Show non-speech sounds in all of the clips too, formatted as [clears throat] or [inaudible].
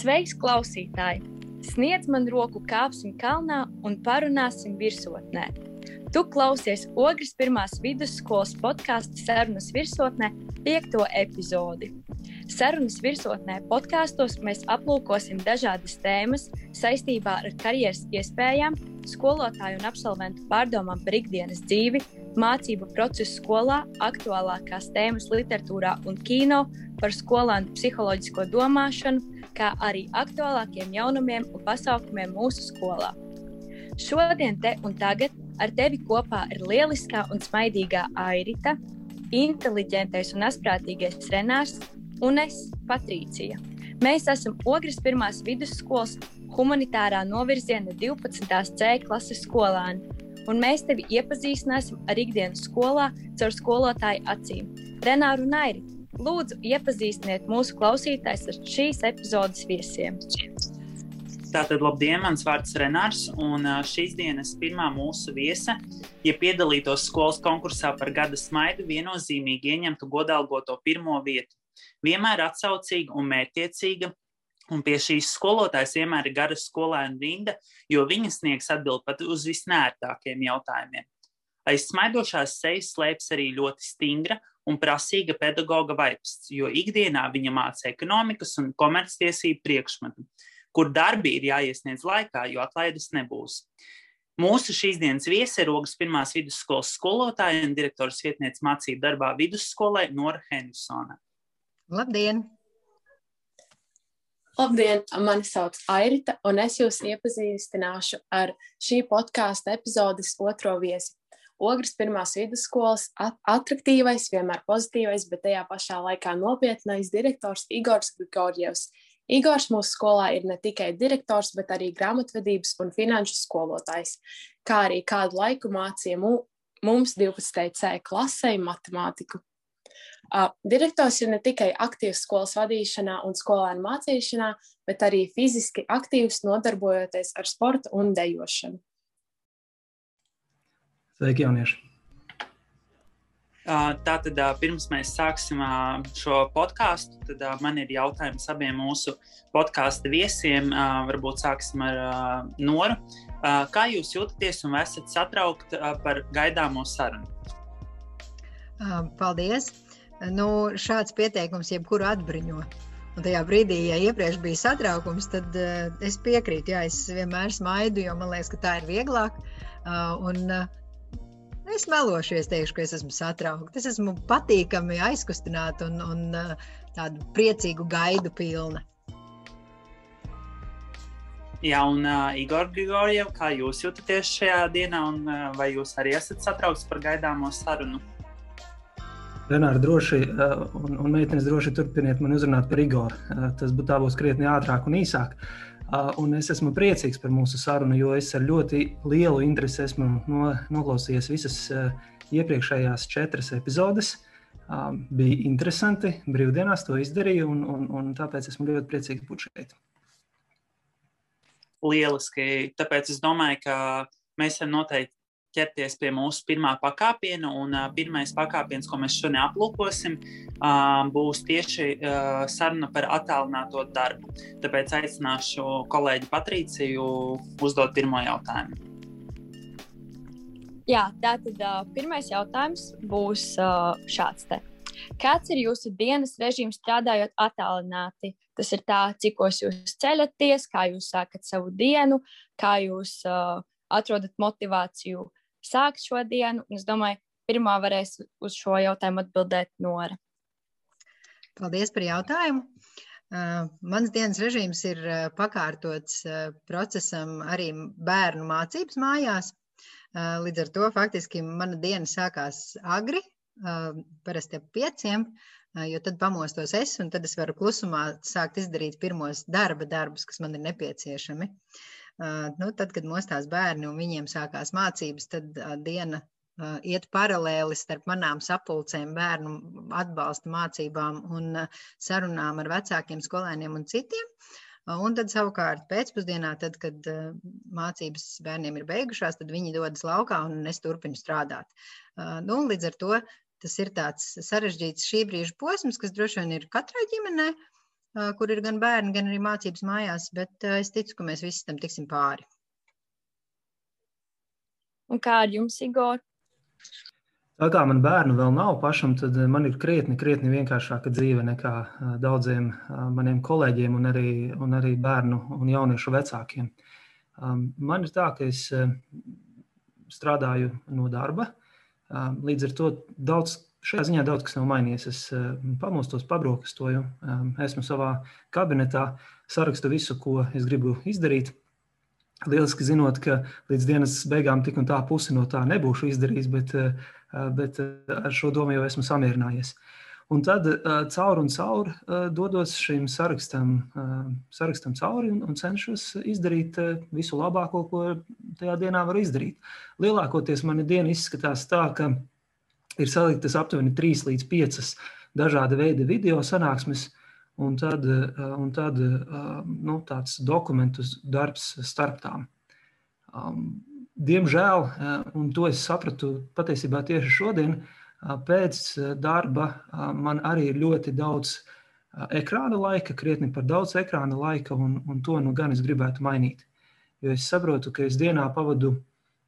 Sveiks, klausītāji! Sniedz man roku, kāpsim kalnā un parunāsim virsotnē. Tu klausies Ogres pirmās vidusskolas podkāstu sarunas virsotnē, piekto epizodi. Sarunas virsotnē podkāstos mēs aplūkosim dažādas tēmas saistībā ar karjeras iespējām, skolotāju un absolventu pārdomām par ikdienas dzīvi, mācību procesu skolā, aktuālākās tēmas literatūrā un kino, par skolānu psiholoģisko domāšanu, kā arī aktuālākiem jaunumiem un pasākumiem mūsu skolā. Šodien, te un tagad, ar tevi kopā ir lieliskā un smaidīgā Airita, inteliģentais un asprātīgais Renārs un es, Patricija. Mēs esam Ogres pirmās vidusskolas humanitārā novirziena 12. C klases skolāni, un mēs tevi iepazīstināsim ar ikdienas skolā caur skolotāju acīm. Renāru un Airi, lūdzu iepazīstiniet mūsu klausītājs ar šīs epizodes viesiem. Tātad, labdien, mans vārds ir Renārs, un šīs dienas pirmā mūsu viesa, ja piedalītos skolas konkursā par gada smaidu, viennozīmīgi ieņemtu godalgoto pirmo vietu. Vienmēr atsaucīga un mērķiecīga, un pie šīs skolotājas vienmēr ir gara skolēna rinda, jo viņa sniegs atbild pat uz visnērtākiem jautājumiem. Aiz smaidošās sejas slēpjas arī ļoti stingra un prasīga pedagoga vaips, jo ikdienā viņa māca ekonomikas un komerctiesību priekšmetu, kur darbi ir jāiesniedz laikā, jo atlaides nebūs. Mūsu šīs dienas viesi ir Rogas pirmās vidusskolas skolotāja un direktors vietniece mācību darbā vidusskolai Nora Henrisona. Labdien! Labdien! Mani sauc Airita, un es jūs iepazīstināšu ar šī podkāstu epizodes otro viesi. Ogres pirmās vidusskolas attraktīvais, vienmēr pozitīvais, bet tajā pašā laikā nopietnais direktors Igors Grigorjevs. Igors mūsu skolā ir ne tikai direktors, bet arī grāmatvedības un finanšu skolotājs, kā arī kādu laiku mācīja mums 12. C klasē matemātiku. Uh, direktors ir ne tikai aktīvs skolas vadīšanā un skolēnu mācīšanā, bet arī fiziski aktīvs nodarbojoties ar sportu un dejošanu. Sveiki, jaunieši! Tātad, pirms mēs sāksim šo podkāstu, tad man ir jautājums abiem mūsu podkāstu viesiem. Varbūt sāksim ar Noru. Kā jūs jūtaties un esat satraukti par gaidāmo sarunu? Paldies! Nu, šāds pieteikums jebkuru atbruņo. Un tajā brīdī, ja iepriekš bija satraukums, tad uh, es piekrītu. Jā, es vienmēr smaidu, jo man liekas, ka tā ir vieglāk. Uh, un, uh, Es melošu, es teikšu, ka es esmu satraukta. Es esmu patīkami aizkustināta un, un uh, tādu priecīgu gaidu pilna. Jā, un uh, Igor Grigoriev, kā jūs jūtaties šajā dienā, un uh, vai jūs arī esat satraukts par gaidāmo sarunu? Renāri, droši, uh, un, un meitenes droši turpiniet man uzrunāt par Igoru. Uh, tas būs, būs krietni ātrāk un īsāk. Uh, Un es esmu priecīgs par mūsu sarunu, jo es ar ļoti lielu interesi esmu no, noklausījies visas iepriekšējās četras epizodes. Bija interesanti, brīvdienās to izdarīju, un, un, un tāpēc esmu ļoti priecīgs būt šeit. Lieliski. Tāpēc es domāju, ka mēs varam noteikti ķerties pie mūsu pirmā pakāpiena. Un, uh, pirmais pakāpiens, ko mēs šodien aplūkosim, uh, būs tieši uh, saruna par attālināto darbu. Tāpēc aicināšu kolēģi Patriciju uzdot pirmo jautājumu. Jā, tātad uh, pirmais jautājums būs uh, šāds. Te. Kāds ir jūsu dienas režīms strādājot attālināti? Tas ir tā, cikos jūs ceļaties, kā jūs sākat savu dienu, kā jūs uh, atrodat motivāciju sākt šo dienu. Es domāju, pirmā varēs uz šo jautājumu atbildēt Nora. Paldies par jautājumu. Uh, mans dienas režīms ir uh, pakārtots uh, procesam arī bērnu mācības mājās. Uh, līdz ar to faktiski mana diena sākās agri, uh, parasti ap pieciem, uh, jo tad pamostos es, un tad es varu klusumā sākt izdarīt pirmos darba darbus, kas man ir nepieciešami. Uh, Nu, tad, kad mostās bērni un viņiem sākās mācības, tad diena iet paralēli starp manām sapulcēm, bērnu atbalsta mācībām un sarunām ar vecākiem skolēniem un citiem. Un tad savukārt pēcpusdienā, tad, kad mācības bērniem ir beigušās, tad viņi dodas laukā un es turpinu strādāt. Nu, līdz ar to tas ir tāds sarežģīts šī brīža posms, kas droši vien ir katrai ģimenei. Kur ir gan bērni, gan arī mācības mājās, bet es ticu, ka mēs visi tam tiksim pāri. Un kā ar jums, Igor? Tā kā man bērnu vēl nav pašam, tad man ir krietni, krietni vienkāršāka dzīve nekā daudziem maniem kolēģiem un arī, un arī bērnu un jauniešu vecākiem. Man ir tā, ka es strādāju no darba. Līdz ar to daudz Šajā ziņā daudz kas nav mainījies. Es uh, pamostos, pabrokastoju, um, esmu savā kabinetā, sarakstu visu, ko es gribu izdarīt. Lieliski zinot, ka līdz dienas beigām tik un tā pusi no tā nebūšu izdarījis, bet, uh, bet ar šo domu jau esmu samierinājies. Un tad caur un caur dodos šim sarakstam, sarakstam cauri un, un cenšos izdarīt visu labāko, ko tajā dienā var izdarīt. Lielākoties mana diena izskatās tā, ka ir saliktas aptuveni 3 līdz 5 dažāda veida video sanāksmes, un tad, eh, un tad eh, nu, tāds dokumentu darbs starp tām. Diemžēl, eh, un to es sapratu patiesībā tieši šodien, pēc darba man arī ir ļoti daudz ekrāna laika, krietni par daudz ekrāna laika, un, un to nu gan es gribētu mainīt. Jo es saprotu, ka es dienā pavadu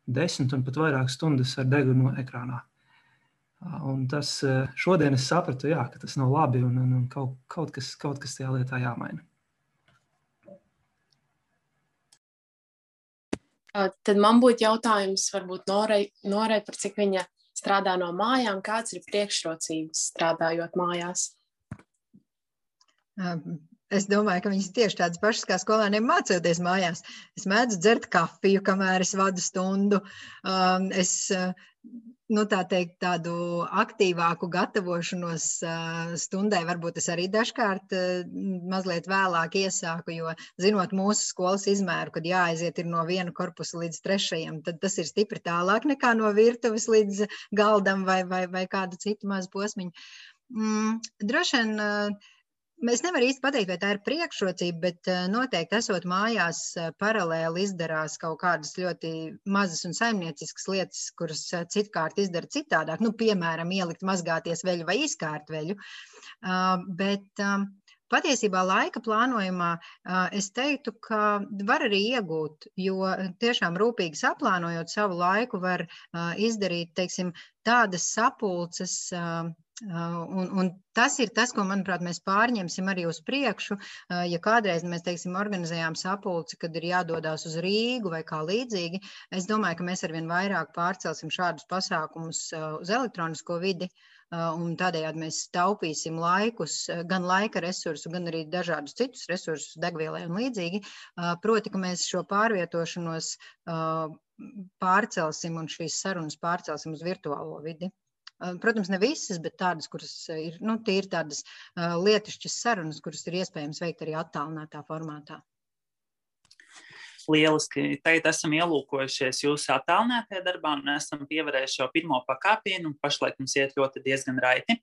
desmit un pat vairāk stundas ar degunu ekrānā. Un tas šodien es sapratu, jā, ka tas nav labi un, un, un kaut, kaut, kas, kaut kas tajā lietā jāmaina. Tad man būtu jautājums, varbūt Norei, Norei, par cik viņa strādā no mājām, kāds ir priekšrocības strādājot mājās? Es domāju, ka viņas tieši tādas pašas kā skolēniem mācoties mājās. Es mēdzu dzert kafiju, kamēr es vadu stundu. Es nu, tā teikt, tādu aktīvāku gatavošanos stundai, varbūt es arī dažkārt mazliet vēlāk iesāku, jo zinot mūsu skolas izmēru, kad jāaiziet no viena korpusa līdz trešajam, tad tas ir stipri tālāk nekā no virtuves līdz galdam vai, vai, vai kādu citu mazu posmiņu. Mm, droši vien Mēs nevaram īsti pateikt, vai tā ir priekšrocība, bet eh, noteikti esot mājās, eh, paralēli izdarās kaut kādas ļoti mazas un saimnieciskas lietas, kuras eh, citkārt izdara citādāk. Nu, piemēram, ielikt mazgāties veļu vai izkārt veļu. Ah, bet Patiesībā laika plānojumā es teiktu, ka var arī iegūt, jo tiešām rūpīgi saplānojot savu laiku, var izdarīt teiksim, tādas sapulces, Un, un tas ir tas, ko, manuprāt, mēs pārņemsim arī uz priekšu. Ja kādreiz mēs, teiksim, organizējām sapulci, kad ir jādodas uz Rīgu vai kā līdzīgi, es domāju, ka mēs arvien vairāk pārcelsim šādus pasākumus uz elektronisko vidi. Un tādējādi mēs taupīsim laikus, gan laika resursu, gan arī dažādus citus resursus, degvielai un līdzīgi. Proti, ka mēs šo pārvietošanos pārcelsim un šīs sarunas pārcelsim uz virtuālo vidi. Protams, ne visas, bet tādas, kuras ir nu, tīri tādas lietišķas sarunas, kuras ir iespējams veikt arī attālinātā formātā. Lieliski. Tagad esam ielūkojušies jūsu attālinātajā darbā un esam pievērējuši jau pirmo pakāpienu. Pašlaik mums iet ļoti diezgan raiti.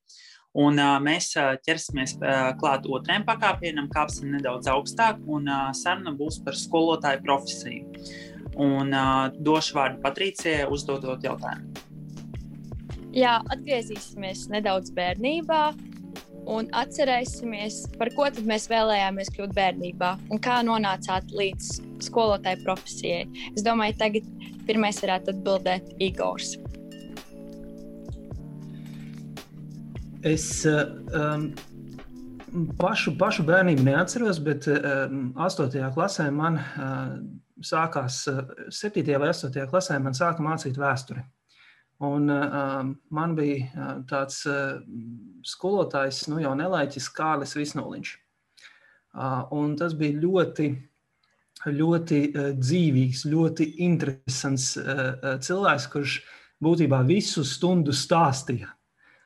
Un, uh, mēs uh, ķersimies uh, klāt otrajam pakāpienam, kāpsim nedaudz augstāk, un uh, saruna būs par skolotāju profesiju. Un uh, došu vārdu Patricijai uzdodot jautājumu. Jā, atgriezīsimies nedaudz bērnībā un atcerēsimies, par ko mēs vēlējāmies kļūt bērnībā un kā nonācāt līdz skolotāja profesijai. Es domāju, tagad pirmais varētu atbildēt Igors. Es um, pašu, pašu bērnību neatceros, bet um, 8. klasē man uh, sākās, uh, 7. vai 8. klasē man sāka mācīt vēsturi. Un, uh, man bija uh, tāds uh, skolotājs, nu jau nelaiķis Kārlis Visnoliņš. Uh, tas bija ļoti, ļoti uh, dzīvīgs, ļoti interesants uh, cilvēks, kurš būtībā visu stundu stāstīja,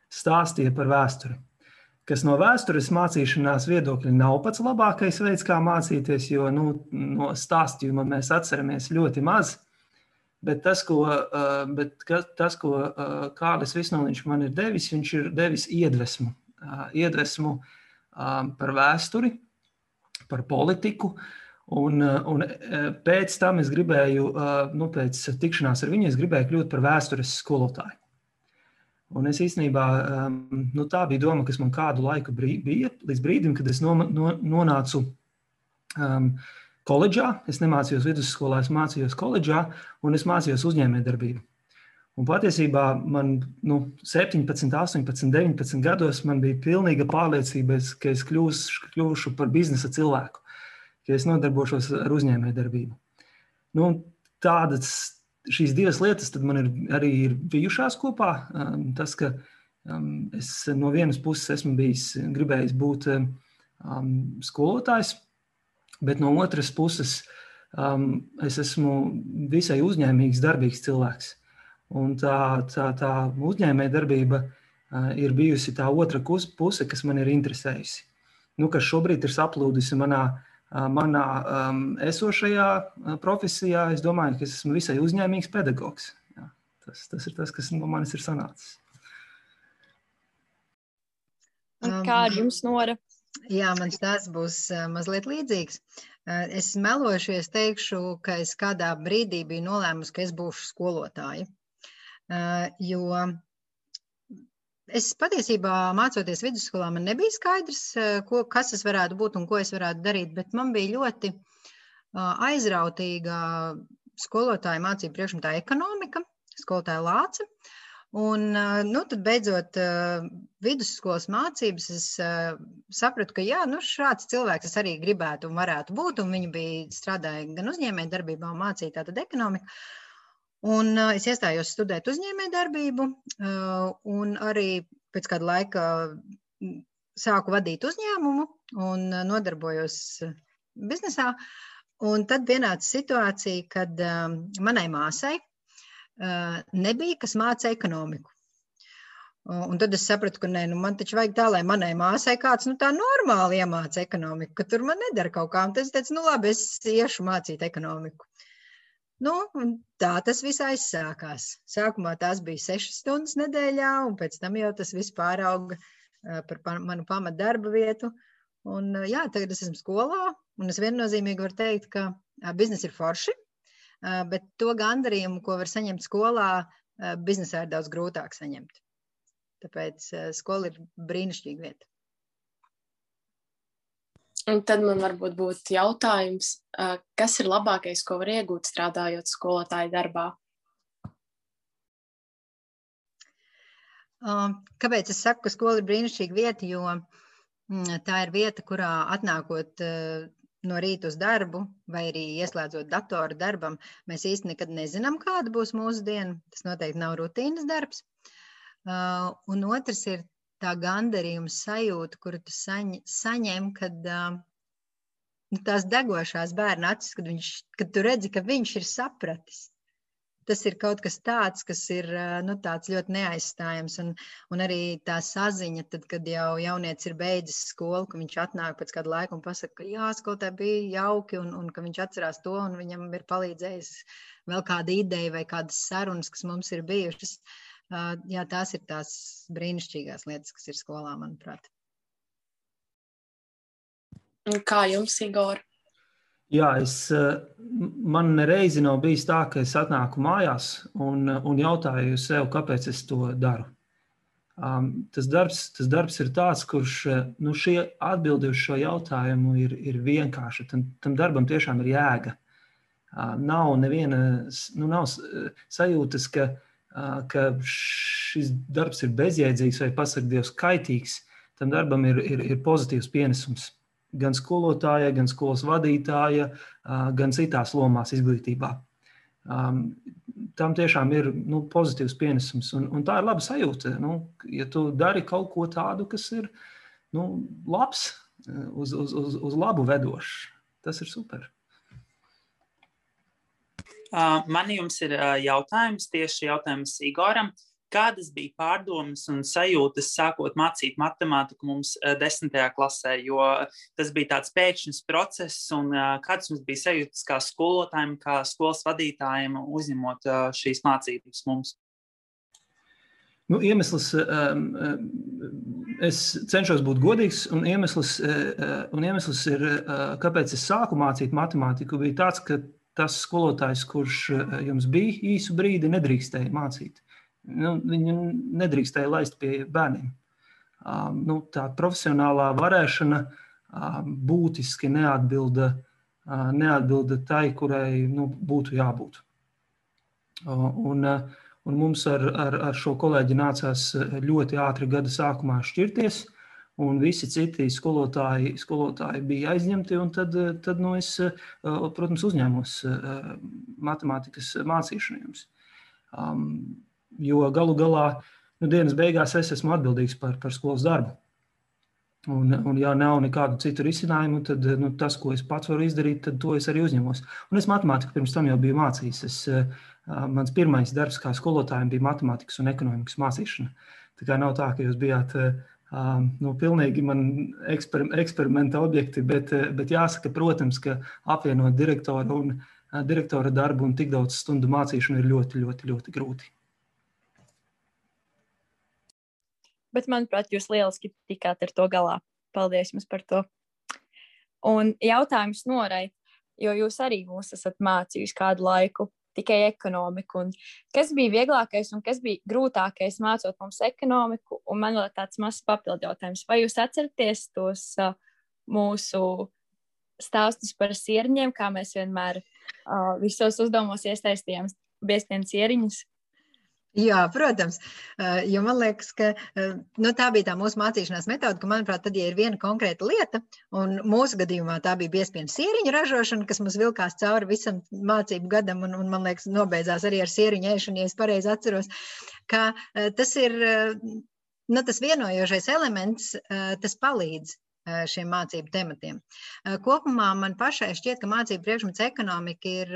stāstīja par vēsturi. Kas no vēstures mācīšanās viedokļa nav pats labākais veids, kā mācīties, jo nu, no stāstījuma mēs atceramies ļoti maz. Uh, Bet tas, ko, uh, bet tas, ko uh, Kārlis Visnoliņš man ir devis, viņš ir devis iedvesmu. Uh, iedvesmu par vēsturi, par politiku. Un, un pēc tam es gribēju, nu, pēc tikšanās ar viņu, es gribēju kļūt par vēstures skolotāju. Un es īstenībā nu, tā bija doma, kas man kādu laiku bija, līdz brīdim, kad es no, no, nonācu um, koledžā. Es nemācījos vidusskolā, es mācījos koledžā, un es mācījos uzņēmējdarbību. Un patiesībā man nu, 17, 18, 19 gados bija pilnīga pārliecība, ka es kļūšu, kļūšu par biznesa cilvēku, ka es nodarbošos ar uzņēmējdarbību. Nu, tādas šīs divas lietas man ir arī ir bijušās kopā. Um, tas, ka um, es no vienas puses esmu bijis, gribējis būt um, skolotājs, bet no otras puses es esmu visai uzņēmīgs, darbīgs cilvēks. Un tā, tā, tā uzņēmējdarbība uh, ir bijusi tā otra puse, kas man ir interesējusi. Nu, kas šobrīd ir saplūdusi manā uh, manā um, esošajā profesijā, es domāju, ka es esmu visai uzņēmīgs pedagogs. Jā, tas, tas ir tas, kas no manis ir sanācis. Un kā ar jums, Nora? Jā, mans stāsts būs mazliet līdzīgs. Es melošu, es teikšu, ka es kādā brīdī biju nolēmusi, ka es būšu skolotāja. Jo Es patiesībā mācoties vidusskolā, man nebija skaidrs, ko, kas tas varētu būt un ko es varētu darīt, bet man bija ļoti aizrautīga skolotāja mācību priekšmetā ekonomika, skolotāja Lāca. Un, nu, tad beidzot vidusskolas mācības, es sapratu, ka jā, nu, šāds cilvēks es arī gribētu un varētu būt. Un viņa bija strādāja gan uzņēmēja darbībā, mācīja tātad ekonomiku. Un es iestājos studēt uzņēmējdarbību, un arī pēc kāda laika sāku vadīt uzņēmumu un nodarbojos biznesā. Un tad pienāca situācija, kad manai māsai nebija, kas māca ekonomiku. Un tad es sapratu, ka nē, nu man taču vajag tā, lai manai māsai kāds nu, tā normāli iemāca ekonomiku, ka tur man nedara kaut kā. Un tad es teicu, nu labi, es iešu mācīt ekonomiku. Nu, tā tas viss aizsākās. Sākumā tās bija sešas stundas nedēļā, un pēc tam jau tas viss pārauga par manu pamatu darba vietu. Un, jā, tagad es esmu skolā, un es viennozīmīgi varu teikt, ka biznesa ir forši, bet to gandarījumu, ko var saņemt skolā, biznesā ir daudz grūtāk saņemt. Tāpēc skola ir brīnišķīga vieta. Un tad man varbūt būtu jautājums, kas ir labākais, ko var iegūt strādājot skolotāju darbā? Kāpēc es saku, ka skola ir brīnišķīga vieta? Jo mm, tā ir vieta, kurā atnākot no rīta uz darbu, vai arī ieslēdzot datoru darbam, mēs īsti nekad nezinām, kāda būs mūsu diena. Tas noteikti nav rutīnas darbs. Un otrs ir tā gandarījuma sajūta, kuru tu saņ, saņem, kad uh, tās degošās bērna acis, kad, viņš, kad tu redzi, ka viņš ir sapratis. Tas ir kaut kas tāds, kas ir nu, tāds ļoti neaizstājams. Un, un arī tā saziņa, tad, kad jau jaunietis ir beidzis skolu, ka viņš atnāk pēc kāda laika un pasaka, ka jā, skolotā bija jauki, un, un ka viņš atcerās to, un viņam ir palīdzējis vēl kāda ideja vai kādas sarunas, kas mums ir bijušas. Jā, tās ir tās brīnišķīgās lietas, kas ir skolā, manuprāt. Kā jums, Igor? Jā, es, man nereizi nav bijis tā, ka es atnāku mājās un, un jautāju sev, kāpēc es to daru. Um, tas, darbs, tas darbs ir tāds, kurš nu, atbildi uz šo jautājumu ir, ir vienkārši. Tam, tam darbam tiešām ir jēga. Uh, nav neviena nu, nav sajūtas, ka uh, ka šis darbs ir bezjēdzīgs vai pasakot, Dievs, kaitīgs, tam darbam ir, ir, ir pozitīvs pienesums. Gan skolotāja, gan skolas vadītāja, gan citās lomās izglītībā. Tam tiešām ir nu, pozitīvs pienesums, un, un tā ir laba sajūta. Nu, ja tu dari kaut ko tādu, kas ir nu, labs, uz, uz, uz, uz labu vedošs, tas ir super. Man jums ir jautājums, tieši jautājums Igoram. Kādas bija pārdomas un sajūtas sākot mācīt matemātiku mums desmitajā klasē, jo tas bija tāds pēkšņs process, un kādas mums bija sajūtas kā skolotājiem, kā skolas vadītājiem uzņemot šīs mācības mums? Nu, iemesls, es cenšos būt godīgs, un iemesls, un iemesls ir, kāpēc es sāku mācīt matemātiku, bija tāds, ka tas skolotājs, kurš eh, jums bija īsu brīdi, nedrīkstēja mācīt. Nu, viņu nedrīkstēja laist pie bērniem. Um, nu, tā profesionālā varēšana um, būtiski neatbilda, uh, neatbilda tai, kurai nu, būtu jābūt. Uh, un, uh, un mums ar, ar, ar šo kolēģi nācās ļoti ātri gada sākumā šķirties. Un visi citi skolotāji, skolotāji bija aizņemti. Tad, tad nu, es, protams, uzņēmos matemātikas mācīšanu jums. Um, jo galu galā nu, dienas beigās es esmu atbildīgs par, par skolas darbu. Un, un ja nav nekādu citu risinājumu, tad nu, tas, ko es pats varu izdarīt, tad to es arī uzņemos. Un es matemātiku pirms tam jau biju mācījis. Es, uh, mans pirmais darbs kā skolotājiem bija matemātikas un ekonomikas mācīšana. Tā kā nav tā, ka jūs bijāt uh, nu, pilnīgi man eksper, eksperimenta objekti, bet, bet jāsaka, protams, ka apvienot direktoru un direktora darbu un tik daudz stundu mācīšanu ir ļoti, ļoti, ļoti grūti. Bet manuprāt, jūs lieliski tikāt ar to galā. Paldies jums par to. Un jautājums Norai, jo jūs arī mūs esat mācījuši kādu laiku tikai ekonomiku. Un kas bija vieglākais un kas bija grūtākais mācot mums ekonomiku? Un man vēl tāds mazs papildu jautājums. Vai jūs atceraties tos uh, mūsu stāstus par sierņiem, kā mēs vienmēr uh, visos uzdevumos iesaistījām biezpienas sieriņus? Jā, protams, jo man liekas, ka nu, tā bija tā mūsu mācīšanās metode, ka, manuprāt, tad, ja ir viena konkrēta lieta, un mūsu gadījumā tā bija biezpienas sieriņa ražošana, kas mums vilkās cauri visam mācību gadam, un, un man liekas, nobeidzās arī ar sieriņu ēšanu, ja es pareizi atceros, ka tas ir nu, tas vienojošais elements, tas palīdz šiem mācību tematiem. Kopumā man pašai šķiet, ka mācību priekšmets ekonomika ir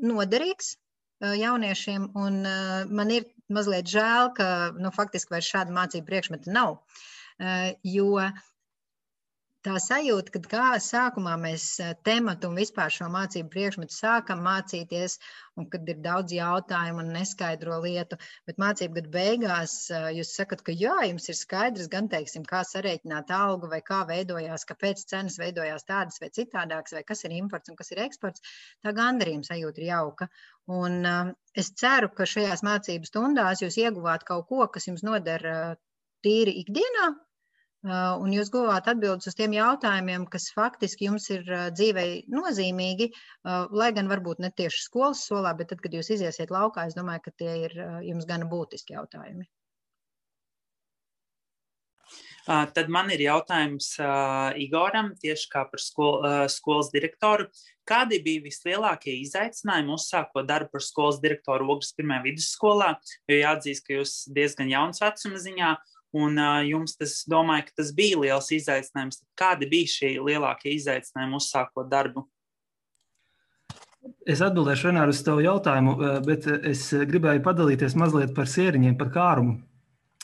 noderīgs jauniešiem. Un man ir mazliet žēl, ka nu, faktiski vairs šāda mācību priekšmeta nav. Jo tā sajūta, ka kā sākumā mēs tematu un vispār šo mācību priekšmetu sākam mācīties, un kad ir daudz jautājumu un neskaidro lietu, bet mācību gadu beigās jūs sakat, ka jā, jums ir skaidrs gan, teiksim, kā sarēķināt algu vai kā veidojās, kāpēc cenas veidojās tādas vai citādākas, vai kas ir imports un kas ir eksports, tā gandarījuma sajūta ir jauka. Un es ceru, ka šajās mācību stundās jūs ieguvāt kaut ko, kas jums noder uh, tīri ikdienā, Un jūs guvāt atbildes uz tiem jautājumiem, kas faktiski jums ir dzīvei nozīmīgi, lai gan varbūt ne tieši skolas solā, bet tad, kad jūs iziesiet laukā, es domāju, ka tie ir jums gana būtiski jautājumi. Tad man ir jautājums uh, Igoram, tieši kā par skol, uh, skolas direktoru. Kādi bija vislielākie izaicinājumi uzsākot darbu par skolas direktoru Ogres pirmajā vidusskolā? Jo jāatzīst, ka jūs diezgan jauns vecuma ziņā, Un uh, jums tas, domāju, ka tas bija liels izaicinājums. Kādi bija šie lielākie izaicinājumi uzsākot darbu? Es atbildēšu Renāru uz tavu jautājumu, bet es gribēju padalīties mazliet par sēriņiem, par kārumu.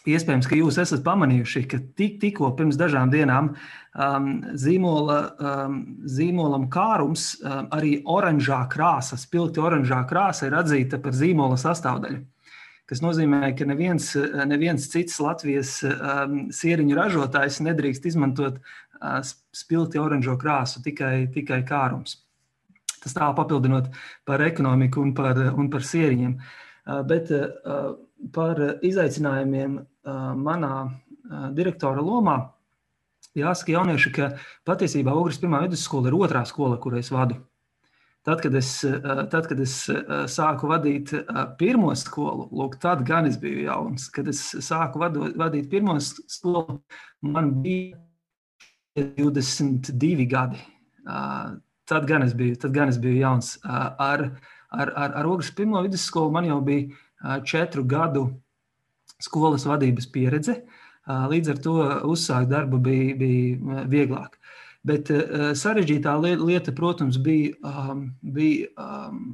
Iespējams, ka jūs esat pamanījuši, ka tik, tikko pirms dažām dienām um, zīmola, um, zīmolam kārums, um, arī oranžā krāsa, spilgti oranžā krāsa, ir atzīta par zīmola sastāvdaļu kas nozīmē, ka neviens, neviens cits Latvijas um, sieriņu ražotājs nedrīkst izmantot uh, spilgti oranžo krāsu, tikai, tikai kārums. Tas tā papildinot par ekonomiku un par, un par sieriņiem. Uh, bet uh, par izaicinājumiem uh, manā uh, direktora lomā jāsaka jaunieši, ka patiesībā Ogres pirmā vidusskola ir otrā skola, kur es vadu. Tad, kad es, eh, tad, kad es eh, sāku vadīt eh, pirmo skolu, lūk, tad gan es biju jauns. Kad es sāku vado, vadīt pirmo skolu, man bija 22 gadi. Tad gan es biju, tad gan es biju jauns. Ar, ar, ar, ar Ogres pirmo vidusskolu man jau bija četru gadu skolas vadības pieredze. Līdz ar to uzsākt darbu bija, bija vieglāk. Bet uh, sarežģītā lieta, protams, bija, um, bija um,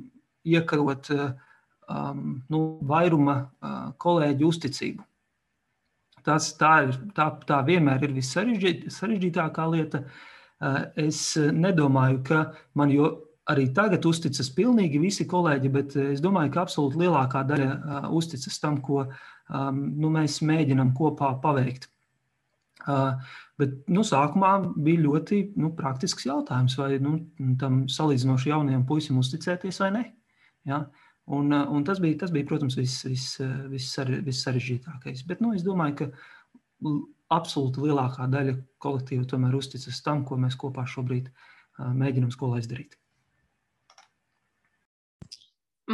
iekarot um, nu, vairuma uh, kolēģu uzticību. Tas, tā, ir, tā, tā vienmēr ir vissarežģītākā lieta. Uh, es nedomāju, ka man jo arī tagad uzticas pilnīgi visi kolēģi, bet es domāju, ka absolūti lielākā daļa uh, uzticas tam, ko um, nu, mēs mēģinām kopā paveikt. Uh, bet nu, sākumā bija ļoti nu, praktisks jautājums, vai nu, tam salīdzinoši jaunajam puisim uzticēties vai ne. Ja? Un, un tas, bija, tas bija, protams, viss vis, vis, vis sarežģītākais. Bet nu, es domāju, ka absolūti lielākā daļa kolektīva tomēr uzticas tam, ko mēs kopā šobrīd mēģinām skolā izdarīt.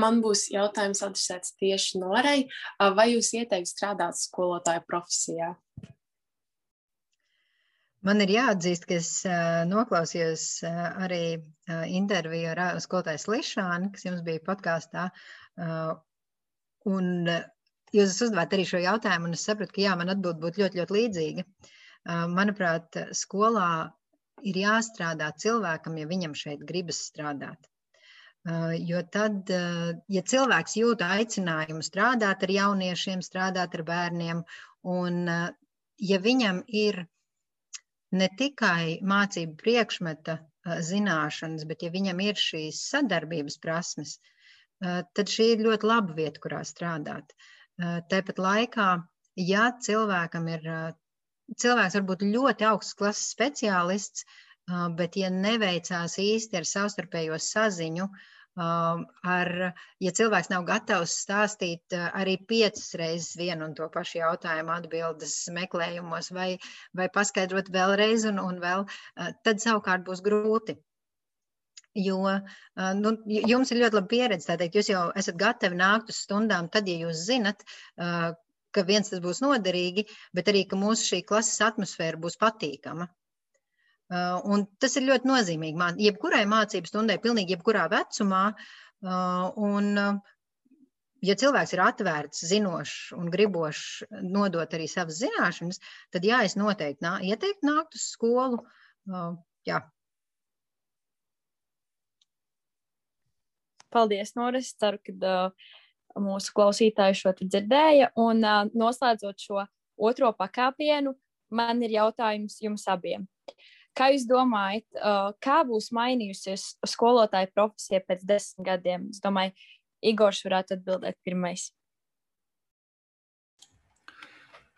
Man būs jautājums adresēts tieši Norei. Vai jūs ieteiktu strādāt skolotāju profesijā? Man ir jāatzīst, ka es noklausījos arī interviju ar skolotāju Slišānu, kas jums bija podkāstā. Un jūs uzdevāt arī šo jautājumu, un es sapratu, ka jā, man atbild būtu ļoti, ļoti līdzīga. Manuprāt, skolā ir jāstrādā cilvēkam, ja viņam šeit gribas strādāt. Jo tad, ja cilvēks jūt aicinājumu strādāt ar jauniešiem, strādāt ar bērniem, un ja viņam ir ne tikai mācību priekšmeta zināšanas, bet ja viņam ir šīs sadarbības prasmes, tad šī ir ļoti laba vieta, kurā strādāt. Tāpat laikā, ja cilvēkam ir, cilvēks var būt ļoti augsts klases speciālists, bet ja neveicās īsti ar savstarpējo saziņu, ar, ja cilvēks nav gatavs stāstīt arī piecas reizes vienu un to pašu jautājumu atbildes meklējumos vai, vai paskaidrot vēlreiz un, un vēl, tad savukārt būs grūti. Jo nu, jums ir ļoti laba pieredze. Tātad jūs jau esat gatavi nākt uz stundām, tad, ja jūs zinat, ka viens tas būs noderīgi, bet arī, ka mūsu šī klases atmosfēra būs patīkama. Uh, un tas ir ļoti nozīmīgi. Jebkurai mācību stundai, pilnīgi jebkurā vecumā. Uh, un, uh, ja cilvēks ir atvērts, zinošs un gribošs nodot arī savas zināšanas, tad jā, es noteikti nā, ieteiktu nākt uz skolu. Jā. Paldies, Noris. Ceru, ka uh, mūsu klausītāji šo dzirdēja. Un uh, noslēdzot šo otro pakāpienu, man ir jautājums jums abiem. Kā jūs domājat, kā būs mainījusies skolotāja profesija pēc desmit gadiem? Es domāju, Igors varētu atbildēt pirmais.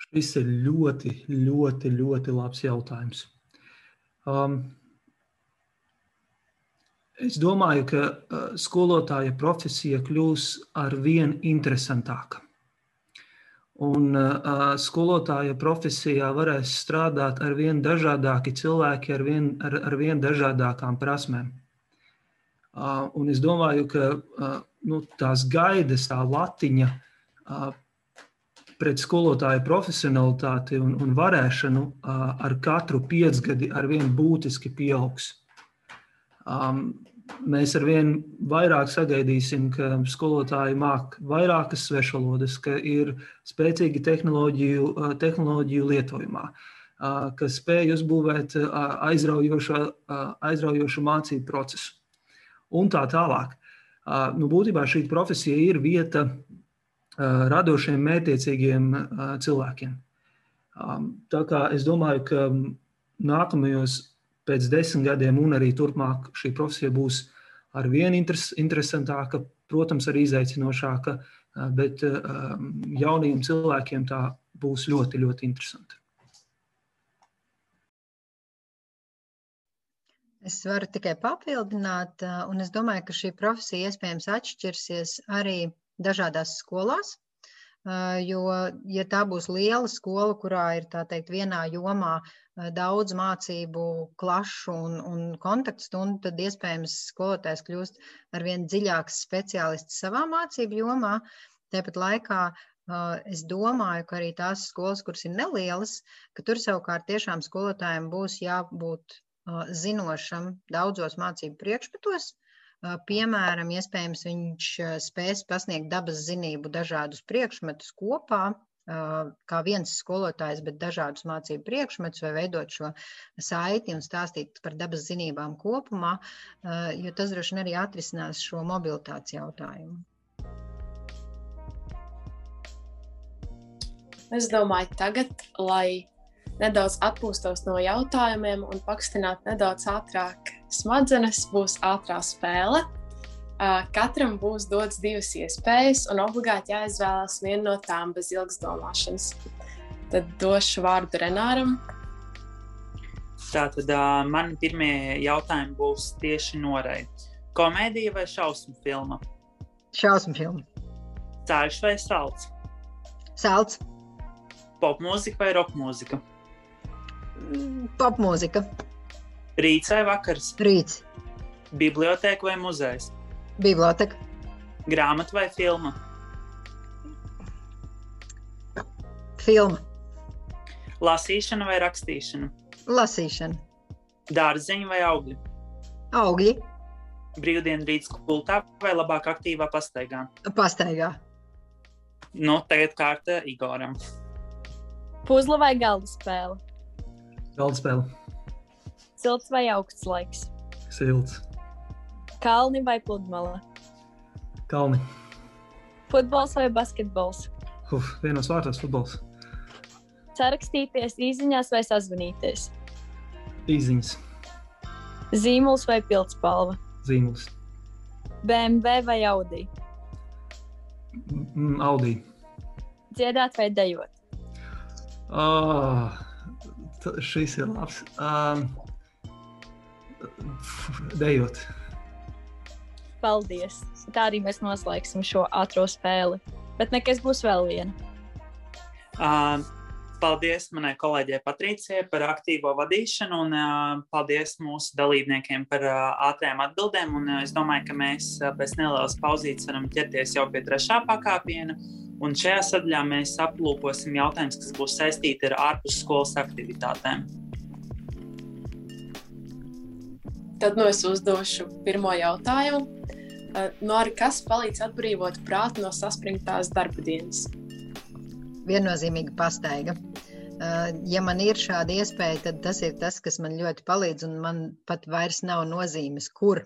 Šis ir ļoti, ļoti, ļoti labs jautājums. Um, es domāju, ka uh, skolotāja profesija kļūs ar vien interesantāka. Un uh, skolotāja profesijā varēs strādāt ar vien dažādāki cilvēki, ar vien, ar, ar vien dažādākām prasmēm. Uh, un es domāju, ka uh, nu, tās gaidas, tā latiņa uh, pret skolotāju profesionalitāti un, un varēšanu uh, ar katru piecgadi ar vien būtiski pieaugs. Um, mēs ar vien vairāk sagaidīsim, ka skolotāji māk vairākas svešvalodas, ka ir spēcīgi tehnoloģiju, tehnoloģiju lietojumā, ka spēj uzbūvēt aizraujošu, aizraujošu mācību procesu un tā tālāk. Nu, būtībā šī profesija ir vieta radošiem, mērķiecīgiem cilvēkiem. Tā kā es domāju, ka nākamajos pēc desmit gadiem, un arī turpmāk, šī profesija būs ar vien interes, interesantāka, protams, arī izaicinošāka, bet jauniem cilvēkiem tā būs ļoti, ļoti interesanti. Es varu tikai papildināt, un es domāju, ka šī profesija iespējams atšķirsies arī dažādās skolās. Jo, ja tā būs liela skola, kurā ir teikt, vienā jomā daudz mācību, klašu un, un kontaktu stundu, tad iespējams skolotājs kļūst ar vien dziļāks speciālists savā mācību jomā. Tāpat laikā es domāju, ka arī tās skolas, kuras ir nelielas, ka tur savukārt tiešām skolotājiem būs jābūt zinošam daudzos mācību priekšmetos, Piemēram, iespējams, viņš spēs pasniegt dabas zinību dažādus priekšmetus kopā, kā viens skolotājs, bet dažādus mācību priekšmetus, vai veidot šo saiti un stāstīt par dabas zinībām kopumā, jo tas droši vien arī atrisinās šo mobilitātes jautājumu. Es domāju, tagad, lai nedaudz atpūstos no jautājumiem un pakustinātu nedaudz ātrāk smadzenes, būs ātrā spēle. Katram būs dots divas iespējas, un obligāti jāizvēlas viena no tām bez ilgas domāšanas. Tad došu vārdu Renāram. Tātad uh, man pirmie jautājumi būs tieši norai. Komēdija vai šausmu filma? Šausmu filma. Sāļš vai salds? Salds. Popmūzika vai rokmūzika? Mm, Popmūzika. Rīts vai vakars? Rīts. Bibliotēka vai muzejs? Biblioteka. Grāmata vai filma? Filma. Lasīšana vai rakstīšana? Lasīšana. Dārziņa vai augļi? Augļi. Brīvdienu rīts kultā vai labāk aktīvā pastaigā? Pastaigā. Nu, tagad kārta Igoram. Puzle vai galda spēle? Galda spēle. Silts vai augsts laiks? Silts. Kalni vai pludmale? Kalni. Futbols vai basketbols? Uf, vienos vārtos futbols. Sarakstīties īsiņās vai sazvanīties? Īziņas. Zīmols vai pildspalva? Zīmols. BMW vai Audi? Mm, Audī. Dziedāt vai dejot? Oh, šis ir labs. Um, dejot. Paldies! Tā arī mēs noslēgsim šo ātrā spēli. Bet nekas būs vēl viena. Uh, paldies manai kolēģei Patricijai par aktīvo vadīšanu, un uh, paldies mūsu dalībniekiem par uh, ātrām atbildēm. Un, uh, es domāju, ka mēs uh, pēc nelielas pauzītes varam ķerties jau pie trešā pakāpiena. Un šajā sadaļā mēs aplūkosim jautājumus, kas būs saistīti ar ārpusskolas aktivitātēm. Tad nu es uzdošu pirmo jautājumu. Nori, kas palīdz atbrīvot prātu no saspringtās darba dienas? Viennozīmīgi pastaiga. Ja man ir šāda iespēja, tad tas ir tas, kas man ļoti palīdz, un man pat vairs nav nozīmes, kur.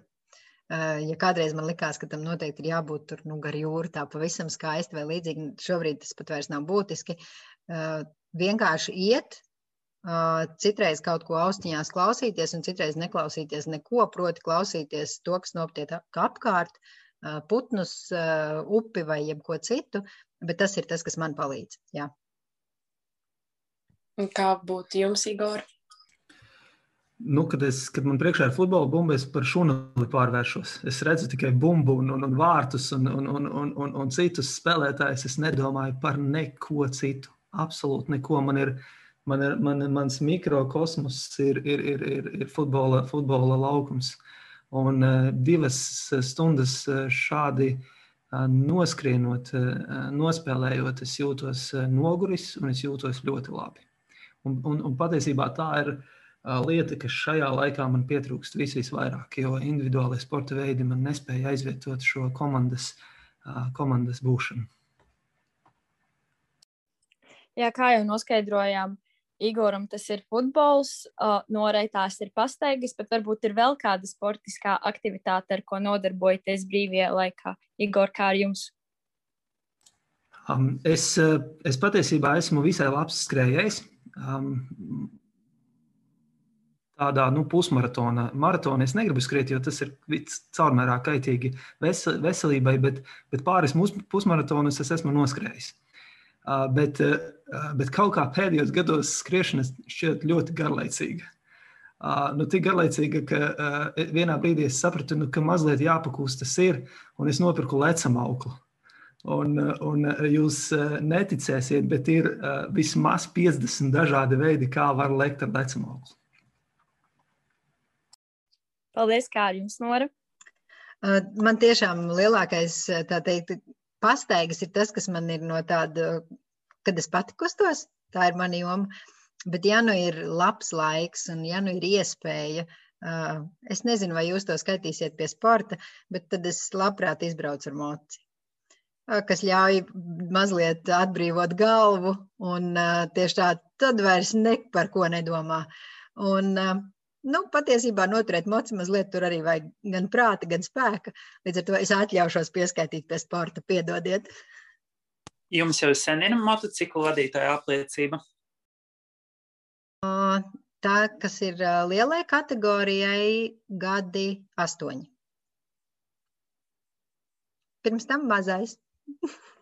Ja kādreiz man likās, ka tam noteikti ir jābūt tur nu, gar jūru, tā pavisam skaisti vai līdzīgi, šobrīd tas pat vairs nav būtiski. Vienkārši iet, citreiz kaut ko austiņās klausīties, un citreiz neklausīties neko, proti klausīties to, kas notiek apkārt, putnus, upi vai jebko citu, bet tas ir tas, kas man palīdz. Jā. Un kā būtu jums, Igor? Nu, kad, es, kad man priekšā ir futbola bumba, es par šūnu pārvēršos. Es redzu tikai bumbu, un, un, un vārtus un, un, un, un, un, un citus spēlētājus. Es nedomāju par neko citu. Absolūti neko. Man ir, man ir, man, mans mikrokosmos ir, ir, ir, ir, ir futbola, futbola laukums. Un uh, divas stundas šādi uh, noskrienot, uh, nospēlējot, es jūtos noguris un es jūtos ļoti labi. Un, un, un patiesībā tā ir lieta, kas šajā laikā man pietrūkst vis visvairāk, jo individuālai sporta veidi man nespēja aizvietot šo komandas, komandas būšanu. Jā, kā jau noskaidrojām, Igoram tas ir futbols, uh, Norei tās ir pastaigas, bet varbūt ir vēl kāda sportiskā aktivitāte, ar ko nodarbojaties brīvajā laikā. Igor, kā ar jums? Um, es, es patiesībā esmu visai labs skrējējs. Um, tādā nu, pusmaratona maratonā es negribu skriet, jo tas ir caurmērā kaitīgi veselībai, bet, bet pāris pusmaratonus es esmu noskrējis. Bet, bet kaut kā pēdējos gados skriešana šķiet ļoti garlaicīga. Nu, tik garlaicīga, ka uh, vienā brīdī es sapratu, nu, ka mazliet jāpakūst tas ir, un es nopirku lecam auklu. Un, un jūs neticēsiet, bet ir vismaz 50 dažādi veidi, kā var lekt ar lecam auklu. Paldies, kā jums, Nora? Man tiešām lielākais, tā teikt, pastaigas ir tas, kas man ir no tāda, kad es pati kustos, tā ir mana joma. Bet, ja nu ir labs laiks un ja nu ir iespēja, es nezinu, vai jūs to skaitīsiet pie sporta, bet tad es labprāt izbraucu ar moci kas ļauj mazliet atbrīvot galvu, un tieši tā, tad vairs ne par ko nedomā. Un, nu, patiesībā noturēt moci mazliet tur arī vajag gan prāta, gan spēka. Līdz ar to es atļaušos pieskaitīt pie sporta, piedodiet. Jums jau sen ir motociklu vadītāja apliecība? Tā, kas ir lielai kategorijai, gadi astoņi. Pirms tam mazais. [laughs]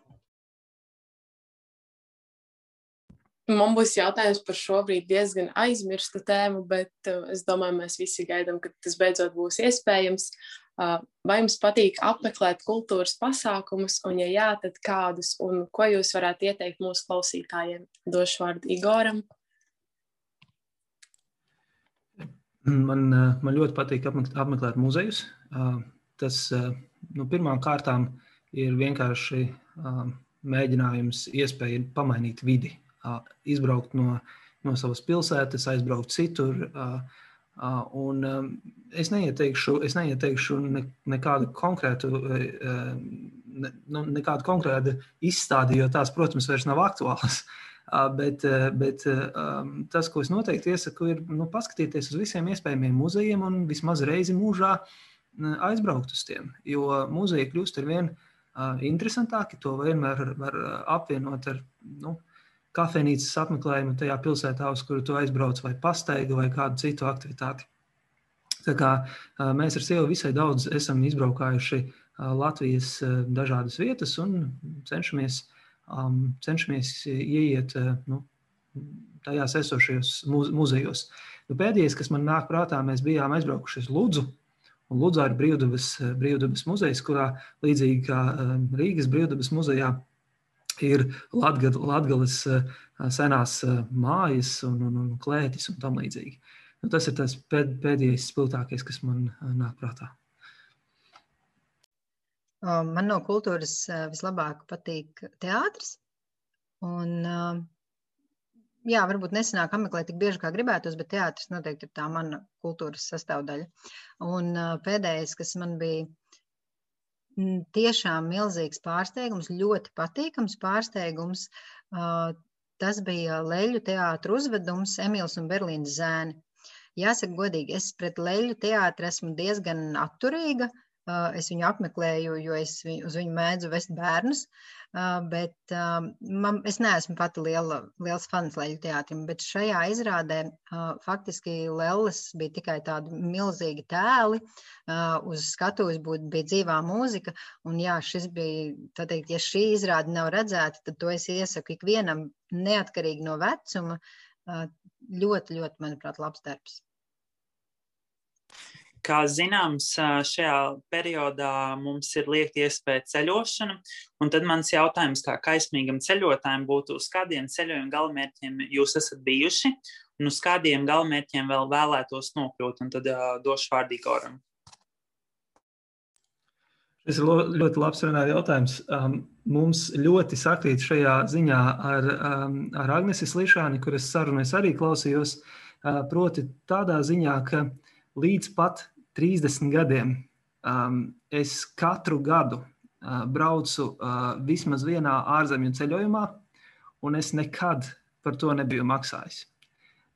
Man būs jautājums par šobrīd diezgan aizmirstu tēmu, bet uh, es domāju, mēs visi gaidām, ka tas beidzot būs iespējams. Vai jums patīk apmeklēt kultūras pasākumus, un, ja jā, tad kādus, un ko jūs varētu ieteikt mūsu klausītājiem? Došu vārdu Igoram. Man, man ļoti patīk apmeklēt muzejus. Tas nu, pirmām kārtām ir vienkārši mēģinājums, iespēja pamainīt vidi, izbraukt no, no savas pilsētas, aizbraukt citur. Un es neieteikšu, es neieteikšu ne, nekādu konkrētu, ne, nu, nekādu konkrētu izstādi, jo tās, protams, vairs nav aktuālas. Bet, bet tas, ko es noteikti iesaku, ir nu, paskatīties uz visiem iespējamiem muzejiem un vismaz reizi mūžā aizbraukt uz tiem. Jo muzeja kļūst ar vien interesantāki, to vienmēr var apvienot ar nu, kafejnīcas apmeklējumu tajā pilsētā, uz kuru tu aizbrauc, vai pastaigu, vai kādu citu aktivitāti. Tā kā mēs ar sievu visai daudz esam izbraukājuši Latvijas dažādas vietas un cenšamies, cenšamies ieiet nu, tajās esošajos muzejos. Nu, pēdējais, kas man nāk prātā, mēs bijām aizbraukuši uz Ludzu. Un Ludzā ir brīvdabas, brīvdabas muzejs, kurā līdzīgi kā Rīgas brīvdabas muzejā ir Latvijas senās mājas un, un, un klētis un tam līdzīgi. Nu, tas ir tas pēd, pēdējais spilgtākais, kas man nāk prātā. Man no kultūras vislabāk patīk teātris. Un, jā, varbūt nesenāk apmeklēt tik bieži, kā gribētos, bet teātris noteikti ir tā mana kultūras sastāvdaļa. Un pēdējais, kas man bija tiešām milzīgs pārsteigums, ļoti patīkams pārsteigums, tas bija Leļu teātra uzvedums Emīls un Berlīnas zēni. Jāsaka, godīgi, es pret leļu teātru esmu diezgan atturīga. Es viņu apmeklēju, jo es viņu, uz viņu mēdzu vest bērnus. Bet man, es neesmu pati liela, liels fans leļu teātrim, bet šajā izrādē faktiski Lelles bija tikai tādi milzīgi tēli. Uz skatuves bija dzīvā mūzika. Un jā, šis bija, tā teikt, ja šī izrāde nav redzēta, tad to es iesaku ikvienam neatkarīgi no vecuma. Ļoti, ļoti, manuprāt, labs darbs. Kā zināms, šajā periodā mums ir liekta iespēja ceļošana, un tad mans jautājums kā kaismīgam ceļotājam būtu, uz kādiem ceļojuma galamērķiem jūs esat bijuši, un uz kādiem galamērķiem vēl vēlētos nokļūt, un tad uh, došu vārdu Igoram. Tas ir ļoti labs jautājums. Um, mums ļoti sakrīt šajā ziņā ar, um, ar Agnesi Slišāni, kuras sarunu es arī klausījos, uh, proti tādā ziņā, ka līdz pat 30 gadiem um, es katru gadu uh, braucu uh, vismaz vienā ārzemju ceļojumā, un es nekad par to nebiju maksājis.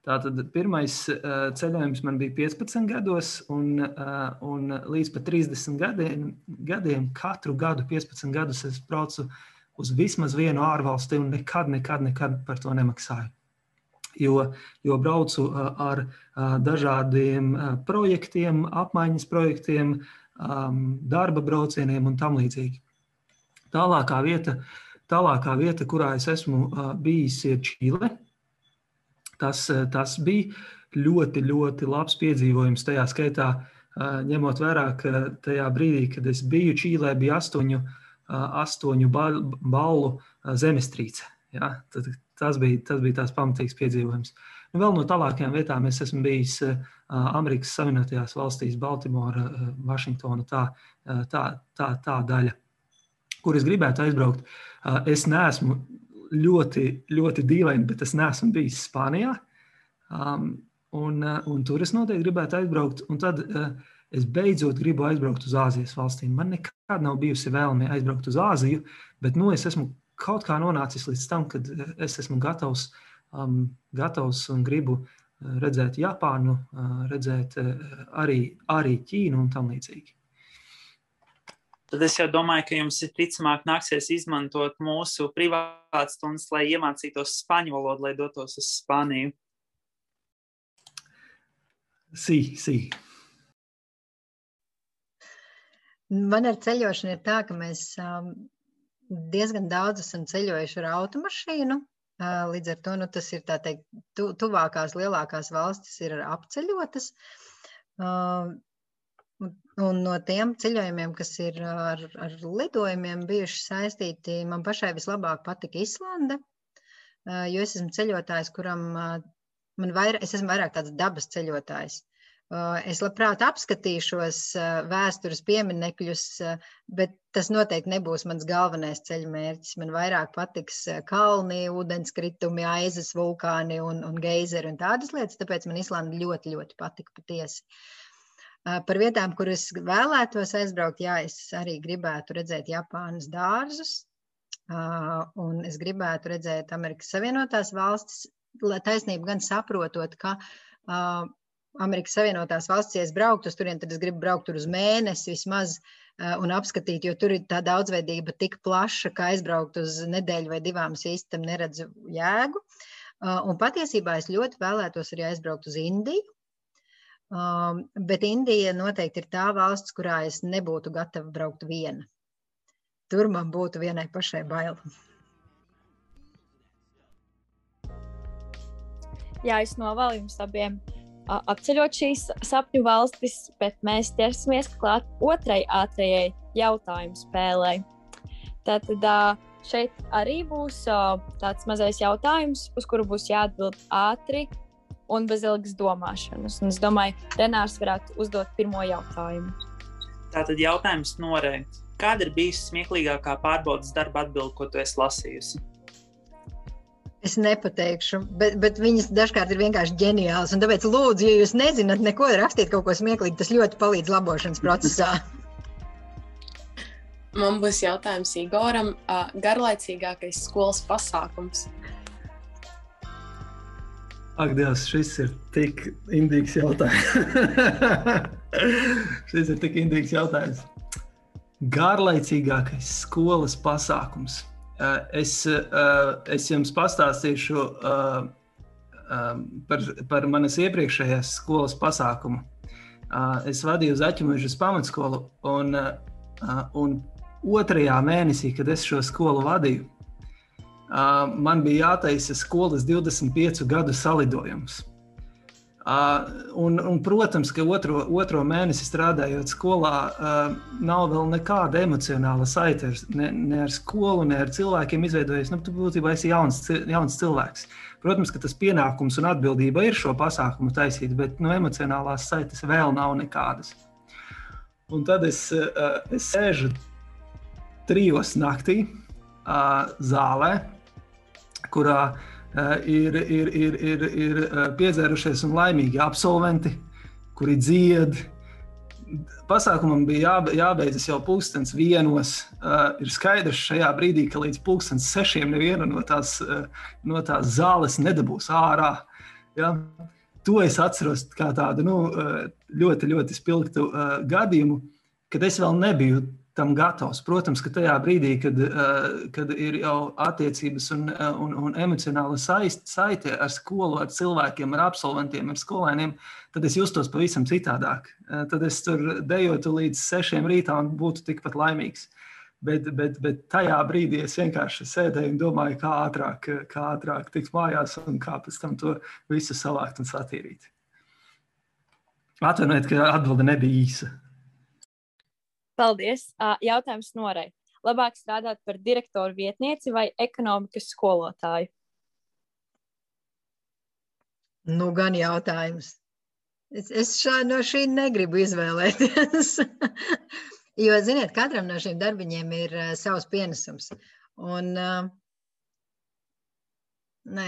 Tātad pirmais uh, ceļojums man bija 15 gados, un, uh, un līdz pat 30 gadiem, gadiem katru gadu, 15 gadus, es braucu uz vismaz vienu ārvalsti un nekad, nekad, nekad par to nemaksāju jo, jo braucu ar dažādiem projektiem, apmaiņas projektiem, darba braucieniem un tam līdzīgi. Tālākā vieta, tālākā vieta kurā es esmu bijis, ir Čīle. Tas, tas bija ļoti, ļoti labs piedzīvojums. Tajā skaitā, ņemot vērā, ka tajā brīdī, kad es biju Čīlē, bija astoņu, astoņu balvu zemestrīce. Ja? Tad, tas bija, tas bija tās pamatīgs piedzīvojums. Nu, vēl no tālākajām vietām es esmu bijis uh, Amerikas Savienotajās valstīs, Baltimora, uh, Vašingtona, tā, uh, tā, tā, tā daļa, kur es gribētu aizbraukt. Es neesmu ļoti, ļoti dīvaini, bet es neesmu bijis Spānijā. Um, un, un tur es noteikti gribētu aizbraukt. Un tad uh, es beidzot gribu aizbraukt uz Āzijas valstīm. Man nekad nav bijusi vēlme aizbraukt uz Āziju, bet nu, es esmu kaut kā nonācis līdz tam, kad eh, es esmu gatavs, um, gatavs un gribu eh, redzēt Japānu, uh, redzēt arī, arī Ķīnu un tam līdzīgi. Tad es jau domāju, ka jums ticamāk nāksies izmantot mūsu privātstundas, lai iemācītos spāņu valodu, lai dotos uz Spāniju. Sī, sī. Man ar ceļošanu ir tā, ka mēs um, diezgan daudz esam ceļojuši ar automašīnu. Līdz ar to nu, tas ir teikt, tu, tuvākās lielākās valstis ir apceļotas. Un, no tiem ceļojumiem, kas ir ar, ar lidojumiem bijuši saistīti, man pašai vislabāk patika Islande, jo es esmu ceļotājs, kuram man vairāk, es esmu vairāk tāds dabas ceļotājs. Es labprāt apskatīšos vēstures pieminekļus, bet tas noteikti nebūs mans galvenais ceļu mērķis. Man vairāk patiks kalni, ūdenskritumi, aizes, vulkāni un, un geizeri un tādas lietas, tāpēc man Islanda ļoti, ļoti patika patiesi. Par vietām, kur es vēlētos aizbraukt, jā, es arī gribētu redzēt Japānas dārzus, un es gribētu redzēt Amerikas Savienotās valstis, taisnību gan saprotot, ka Amerikas Savienotās valsts, ja es brauktu uz turieni, tad es gribu braukt tur uz mēnesi vismaz uh, un apskatīt, jo tur ir tā daudzveidība tik plaša, ka aizbraukt uz nedēļu vai divām īsti tam neredzu jēgu. Uh, un patiesībā es ļoti vēlētos arī aizbraukt uz Indiju. Um, bet Indija noteikti ir tā valsts, kurā es nebūtu gatava braukt viena. Tur man būtu vienai pašai bail. Jā, es novēlu jums abiem apceļot šīs sapņu valstis, bet mēs ķersimies klāt otrai ātrajai jautājumu spēlei. Tātad šeit arī būs tāds mazais jautājums, uz kuru būs jāatbild ātri un bez ilgas domāšanas. Un es domāju, Renārs varētu uzdot pirmo jautājumu. Tātad jautājums norē. Kāda ir bijusi smieklīgākā pārbaudas darba atbilde, ko tu esi lasījusi? Es nepateikšu, bet, bet viņas dažkārt ir vienkārši ģeniālas. Tāpēc, lūdzu, ja jūs nezināt, neko rakstīt kaut ko smieklīgu, tas ļoti palīdz labošanas procesā. [laughs] Man būs jautājums Igoram. Garlaicīgākais skolas pasākums. Ak, Dievs, šis ir tik indīgs jautājums. [laughs] šis ir tik indīgs jautājums. Garlaicīgākais skolas pasākums. Eh, es, eh, es jums pastāstīšu eh, par, par manas iepriekšējās skolas pasākumu. Es vadīju Zaķimužas pamatskolu, un, un otrajā mēnesī, kad es šo skolu vadīju, man bija jātaisa skolas 25 gadu salidojums. Uh, un, un, protams, ka otro, otro mēnesi strādājot skolā, uh, nav vēl nekāda emocionāla saite ne, ne ar skolu, ne ar cilvēkiem izveidojies. Nu, tu būtībā esi jauns, jauns cilvēks. Protams, ka tas pienākums un atbildība ir šo pasākumu taisīt, bet nu, emocionālās saites vēl nav nekādas. Un tad es, uh, es sēžu trijos naktī zālē, kurā uh, ir, ir, ir, ir, ir eh, piedzērušies un laimīgi absolventi, kuri dzied. Pasākumam bija jā, jābeidzas jau pulkstenis vienos. Uh, ir skaidrs šajā brīdī, ka līdz pulkstenis sešiem neviena no tās, uh, no tās zāles nedabūs ārā. Ja? To es atceros kā tādu nu, ļoti, ļoti spilgtu uh, gadījumu, kad es vēl nebiju tam gatavs. Protams, ka tajā brīdī, kad, eh, kad ir jau attiecības un, eh, un, un emocionāla saite ar skolu, ar cilvēkiem, ar absolventiem, ar skolēniem, tad es justos pavisam citādāk. Eh, tad es tur dejotu līdz sešiem rītā un būtu tikpat laimīgs. Bet, bet, bet tajā brīdī es vienkārši sēdēju un domāju, kā ātrāk, kā ātrāk tikt mājās un kā pēc tam to visu savākt un satīrīt. Atvainojiet, ka atbilde nebija īsa. Paldies! Jautājums Norei. Labāk strādāt par direktoru vietnieci vai ekonomikas skolotāju? Nu, gan jautājums. Es, es šā, no šī negribu izvēlēties. [laughs] jo, ziniet, katram no šiem darbiņiem ir uh, savs pienesums. Un, uh, nē,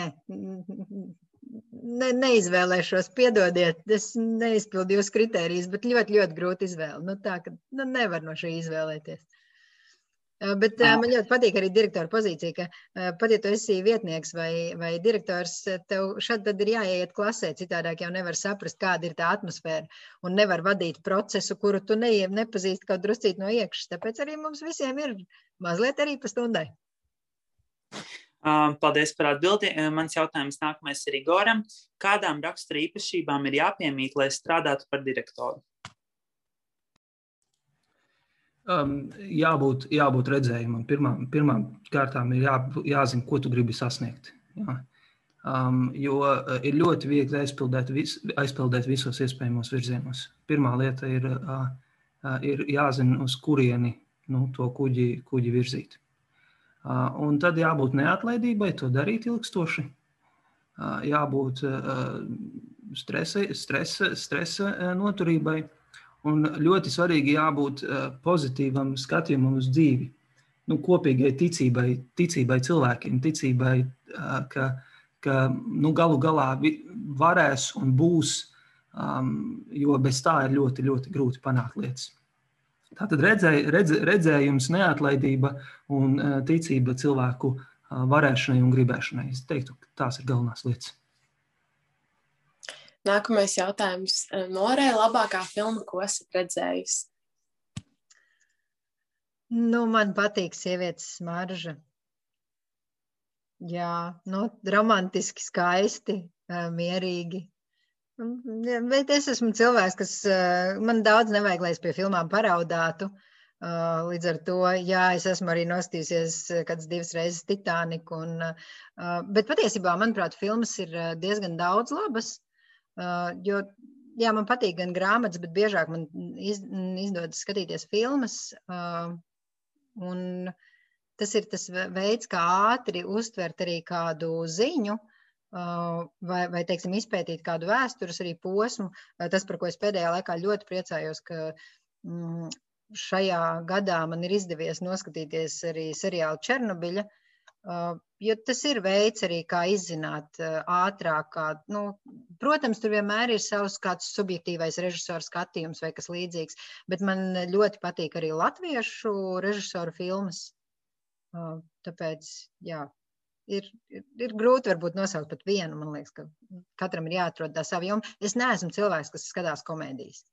ne, neizvēlēšos, piedodiet, es neizpildu jūsu kritērijas, bet ļoti, ļoti grūti izvēle. Nu, tā, ka nu, nevar no šī izvēlēties. Bet man ļoti patīk arī direktora pozīcija, ka pat ja tu esi vietnieks vai, vai direktors, tev šad tad ir jāiet klasē, citādāk jau nevar saprast, kāda ir tā atmosfēra un nevar vadīt procesu, kuru tu ne, nepazīsti kaut druscīt no iekšas. Tāpēc arī mums visiem ir mazliet arī pa stundai. Paldies par atbildi. Mans jautājums nākamais ir Igoram. Kādām rakstura īpašībām ir jāpiemīt, lai strādātu par direktoru? Um, jābūt, jābūt redzējumam. Pirmām, pirmām kārtām ir jā, jāzina, ko tu gribi sasniegt. Jā. Um, jo uh, ir ļoti viegli aizpildīt, vis, aizpildīt visos iespējamos virzienos. Pirmā lieta ir, uh, uh, ir jāzina, uz kurieni nu, to kuģi, kuģi virzīt. Un tad jābūt neatlaidībai, to darīt ilgstoši. Jābūt stresa, stresa, stresa noturībai. Un ļoti svarīgi jābūt pozitīvam skatījumam uz dzīvi. Nu, kopīgai ticībai, ticībai cilvēkiem, ticībai, ka ka nu, galu galā varēs un būs, um, jo bez tā ir ļoti, ļoti grūti panākt lietas. Tātad redzē, redz, redzējums, neatlaidība un uh, ticība cilvēku uh, varēšanai un gribēšanai. Es teiktu, ka tās ir galvenās lietas. Nākamais jautājums. Norē, labākā filma, ko esat redzējusi? Nu, man patīk sievietes smarža. Jā, nu, romantiski, skaisti, mierīgi. Bet es esmu cilvēks, kas man daudz nevajag, lai es pie filmām paraudātu. Līdz ar to, jā, es esmu arī nostījusies kādas divas reizes Titaniku. Un, bet patiesībā, manuprāt, filmas ir diezgan daudz labas. Jo, jā, man patīk gan grāmatas, bet biežāk man iz, izdodas skatīties filmas. Un, tas ir tas veids, kā ātri uztvert arī kādu ziņu. Vai, vai teiksim, izpētīt kādu vēstures arī posmu. Tas, par ko es pēdējā laikā ļoti priecājos, ka mm, šajā gadā man ir izdevies noskatīties arī seriālu Černobiļa, jo tas ir veids arī, kā izzināt ātrāk. Kā, nu, protams, tur vienmēr ir savs kāds subjektīvais režisora skatījums vai kas līdzīgs, bet man ļoti patīk arī latviešu režisoru filmas. Tāpēc, jā, ir, ir, ir grūti varbūt nosaukt pat vienu. Man liekas, ka katram ir jāatrod tā sava joma. Es neesmu cilvēks, kas skatās komēdijas.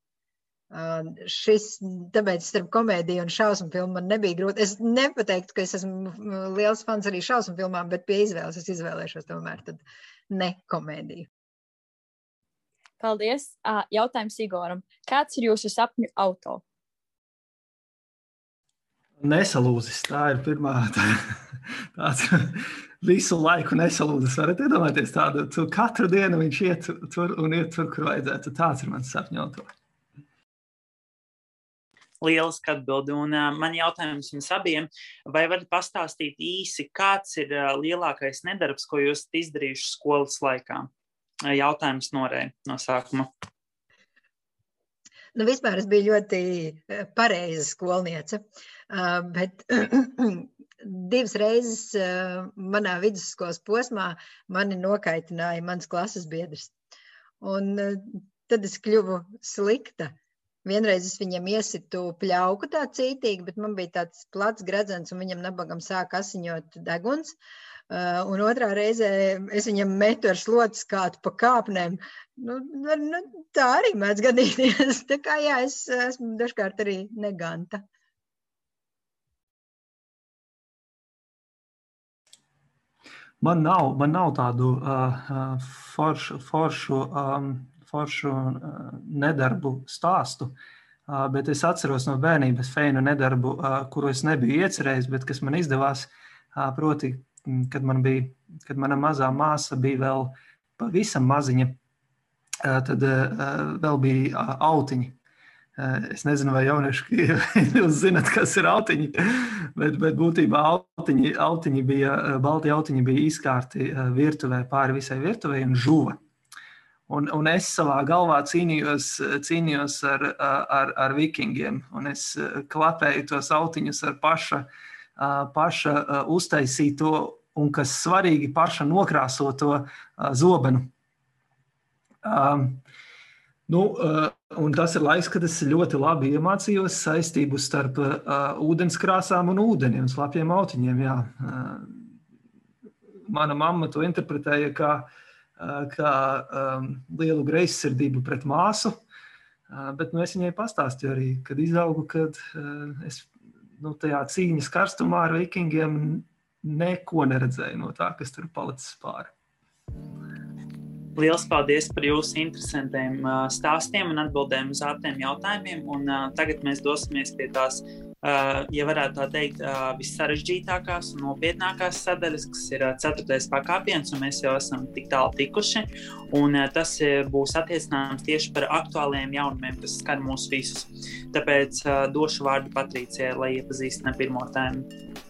Uh, šis, tāpēc starp komēdiju un šausmu filmu man nebija grūti. Es nepateiktu, ka es esmu liels fans arī šausmu filmām, bet pie izvēles es izvēlēšos tomēr ne komēdiju. Paldies! Jautājums Igoram. Kāds ir jūsu sapņu auto? Nesalūzis. Tā ir pirmā tā, tāds visu laiku nesalūzis. Varat iedomāties tādu, tu katru dienu viņš iet tur un iet tur, kur vajadzētu. Tāds ir mans sapņotājs. Lieliski atbildi. Un uh, man jautājums jums abiem, vai varat pastāstīt īsi, kāds ir uh, lielākais nedarbs, ko jūs esat izdarījuši skolas laikā? Uh, jautājums norēja no sākuma. Nu, vispār es biju ļoti pareiza skolniece. Bet [clears throat] divas reizes manā vidusskolas posmā mani nokaitināja mans klases biedrs. Un tad es kļuvu slikta. Vienreiz es viņam iesitu pļauku tā cītīgi, bet man bija tāds plats gredzens, un viņam nabagam sāk asiņot deguns. Uh, un otrā reizē es viņam metu ar slotu skātu pa kāpnēm. Nu, nu, tā arī mēdz gadīties. [laughs] Tā kā jā, es esmu dažkārt arī neganta. Man nav, man nav tādu uh, foršu, foršu, um, foršu uh, nedarbu stāstu, uh, bet es atceros no bērnības feinu nedarbu, uh, kuru es nebiju iecerējis, bet kas man izdevās. Uh, proti, kad, man bija, kad mana mazā māsa bija vēl pavisam maziņa, uh, tad uh, vēl bija uh, autiņi. Eh, es nezinu, vai jaunieši [laughs] jūs zinat, kas ir autiņi, bet, bet būtībā autiņi, autiņi bija, eh, balti autiņi bija izkārti eh, virtuvē pāri visai virtuvei un žuva. Un, un es savā galvā cīnījos, cīnījos ar, ar, ar vikingiem, un es klapēju tos autiņus ar paša, paša uztaisīto un, kas svarīgi, paša nokrāsoto zobenu. Um, Nu, uh, tas ir laiks, kad es ļoti labi iemācījos saistību starp uh, ūdenskrāsām un ūdeni un slapjiem autiņiem. Jā. Uh, mana mamma to interpretēja kā, uh, kā um, lielu greizsirdību pret māsu, uh, bet nu, es viņai pastāstīju arī, kad izaugu, kad uh, es nu, tajā cīņas karstumā ar vikingiem neko neredzēju no tā, kas tur palicis pāri. Lielas paldies par jūsu interesantiem stāstiem un atbildēm uz ātriem jautājumiem. Un, tagad mēs dosimies pie tās ja varētu tā teikt, vissarežģītākās un nopietnākās sadaļas, kas ir ceturtais pakāpiens, un mēs jau esam tik tālu tikuši. Un, tas būs attiecināms tieši par aktuāliem jaunumiem, kas skar mūs visus. Tāpēc došu vārdu Patricijai, lai iepazīstina pirmo tēmu.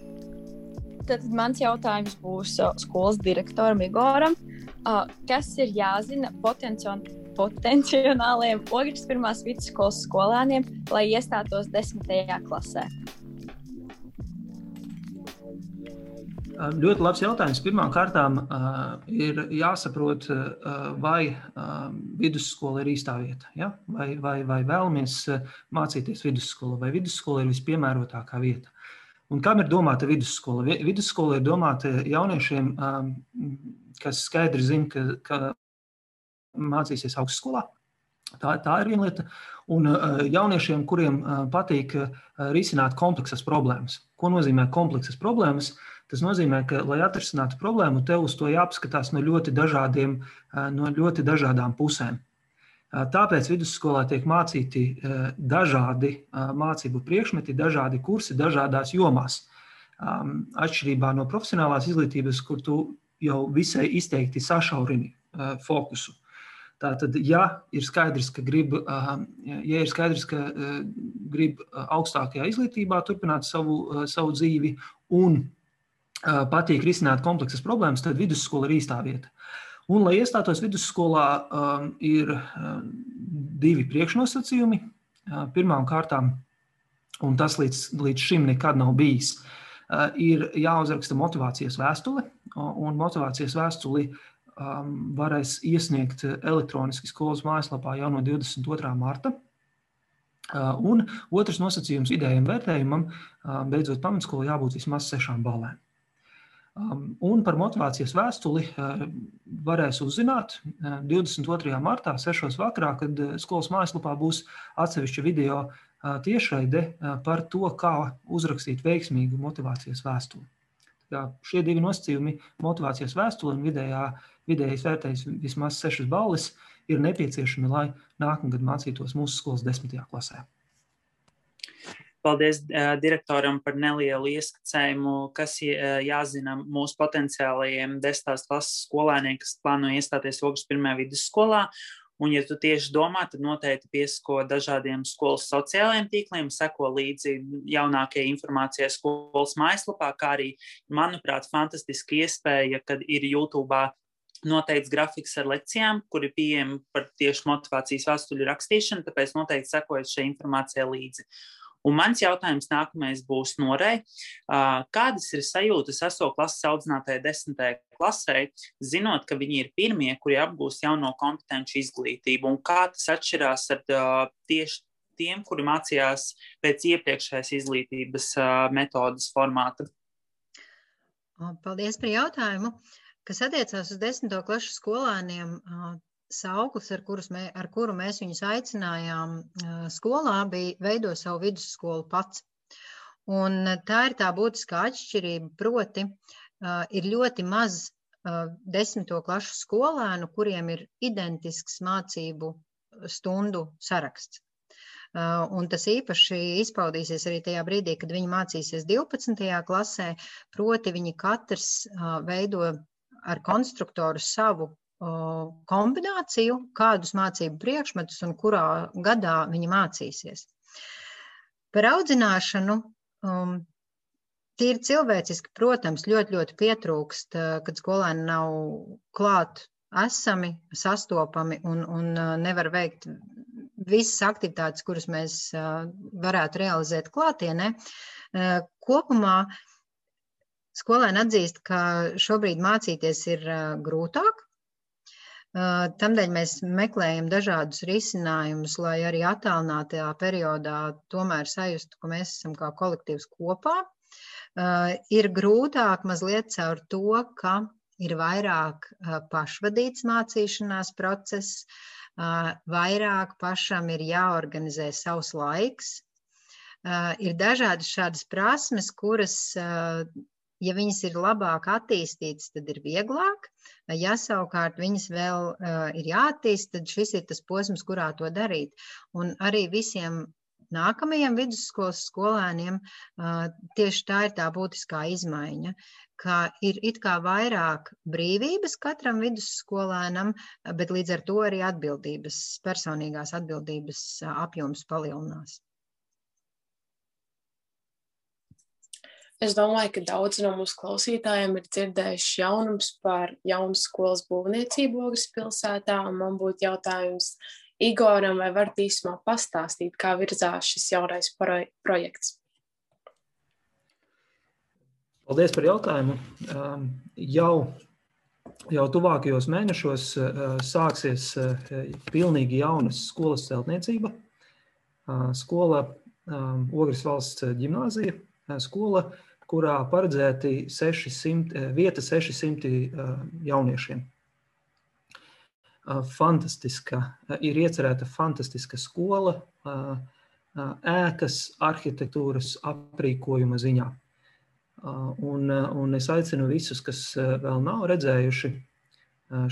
Tad mans jautājums būs skolas direktoram Igoram. Kas ir jāzina potenciāli? potenciāliem Ogres pirmās vidusskolas skolēniem, lai iestātos desmitajā klasē? Ļoti labs jautājums. Pirmkārt, ir jāsaprot, vai vidusskola ir īstā vieta. Ja? Vai, vai, vai vēlamies mācīties vidusskolā, vai vidusskola ir vispiemērotākā vieta. Un kam ir domāta vidusskola? Vidusskola ir domāta jauniešiem, kas skaidri zina, ka, ka mācīsies augstskolā. Tā, tā ir viena lieta. Un uh, jauniešiem, kuriem uh, patīk uh, risināt kompleksas problēmas. Ko nozīmē kompleksas problēmas? Tas nozīmē, ka, lai atrisinātu problēmu, tev uz to jāapskatās no ļoti, dažādiem, no ļoti dažādām pusēm. Tāpēc vidusskolā tiek mācīti dažādi mācību priekšmeti, dažādi kursi, dažādās jomās. Atšķirībā no profesionālās izglītības, kur tu jau visai izteikti sašaurini fokusu. Tātad, ja ir skaidrs, ka grib, ja ir skaidrs, ka grib augstākajā izglītībā turpināt savu, savu dzīvi un patīk risināt kompleksas problēmas, tad vidusskola ir īstā vieta. Un, lai iestātos vidusskolā, ir divi priekšnosacījumi. Pirmkārt, un tas līdz, līdz šim nekad nav bijis, ir jāuzraksta motivācijas vēstule, un motivācijas vēstuli um, varēs iesniegt elektroniski skolas mājaslapā jau no 22. marta. Uh, un otrs nosacījums idejam vērtējumam, uh, beidzot pamatskolā jābūt vismaz sešām balēm. Um, un par motivācijas vēstuli varēs uzzināt 22. martā, 6. vakarā, kad skolas mājaslapā būs atsevišķa video tiešraide par to, kā uzrakstīt veiksmīgu motivācijas vēstuli. Tā šie divi nosacījumi, motivācijas vēstule un vidējā vidējais vērtējums vismaz 6 balles ir nepieciešami, lai nākamgad mācītos mūsu skolas desmitajā klasē. Paldies direktoram par nelielu ieskicējumu, kas jāzina mūsu potenciālajiem desmitās klases skolēniem, kas plāno iestāties Ogres pirmajā vidusskolā. Un, ja tu tieši domā, tad noteikti piesako dažādiem skolas sociālajiem tīkliem, seko līdzi jaunākajai informācijai skolas mājaslapā, kā arī, manuprāt, fantastiska iespēja, kad ir YouTube noteikts grafiks ar lekcijām, kur ir pieejami par tieši motivācijas vēstuļu rakstīšanu, tāpēc noteikti sekojiet šai informācijai līdzi. Un mans jautājums nākamais būs Norei. Kādas ir sajūtas eso klases audzinātajai desmitajai klasē, zinot, ka viņi ir pirmie, kuri apgūst jauno kompetenci izglītību, un kā tas atšķirās ar tieši tiem, kuri mācījās pēc iepriekšējās izglītības metodas formāta? Paldies par jautājumu. Kas attiecās uz desmito klašu skolēniem, sauklis, ar, mē, ar kuru mēs viņus aicinājām skolā, bija veido savu vidusskolu pats. Un tā ir tā būtiskā atšķirība, proti ir ļoti maz desmito klašu skolēnu, kuriem ir identisks mācību stundu saraksts. Un tas īpaši izpaudīsies arī tajā brīdī, kad viņi mācīsies 12. klasē, proti viņi katrs veido ar konstruktoru savu kombināciju, kādus mācību priekšmetus un kurā gadā viņi mācīsies. Par audzināšanu um, tīri cilvēciski, protams, ļoti, ļoti pietrūkst, kad skolēni nav klāt esami, sastopami un, un nevar veikt visas aktivitātes, kuras mēs varētu realizēt klātienē. Kopumā Skolēni atzīst, ka šobrīd mācīties ir grūtāk. Tādēļ mēs meklējam dažādus risinājumus, lai arī attālinātajā periodā tomēr sajustu, ka mēs esam kā kolektīvs kopā. Ir grūtāk mazliet caur to, ka ir vairāk pašvadīts mācīšanās process, vairāk pašam ir jāorganizē savs laiks. Ir dažādas šādas prasmes, kuras Ja viņas ir labāk attīstītas, tad ir vieglāk. Ja savukārt viņas vēl uh, ir jāattīst, tad šis ir tas posms, kurā to darīt. Un arī visiem nākamajiem vidusskolas skolēniem tieši tā ir tā būtiskā izmaiņa, ka ir it kā vairāk brīvības katram vidusskolēnam, bet līdz ar to arī atbildības, personīgās atbildības apjoms palielinās. Es domāju, ka daudzi no mūsu klausītājiem ir dzirdējuši jaunums par jaunu skolas būvniecību Ogres pilsētā. Man būtu jautājums Igoram, vai varat īsumā pastāstīt, kā virzās šis jaunais projekts? Paldies par jautājumu. Um, jau, jau tuvākajos mēnešos uh, sāksies uh, pilnīgi jaunas skolas celtniecība. Uh, skola um, Ogres valsts ģimnāzija, skola, kurā paredzēti 600, eh, vieta 600 eh, jauniešiem. Eh, fantastiska, ir iecerēta fantastiska skola, ēkas, arhitektūras aprīkojuma ziņā. Un, un es aicinu visus, kas vēl nav redzējuši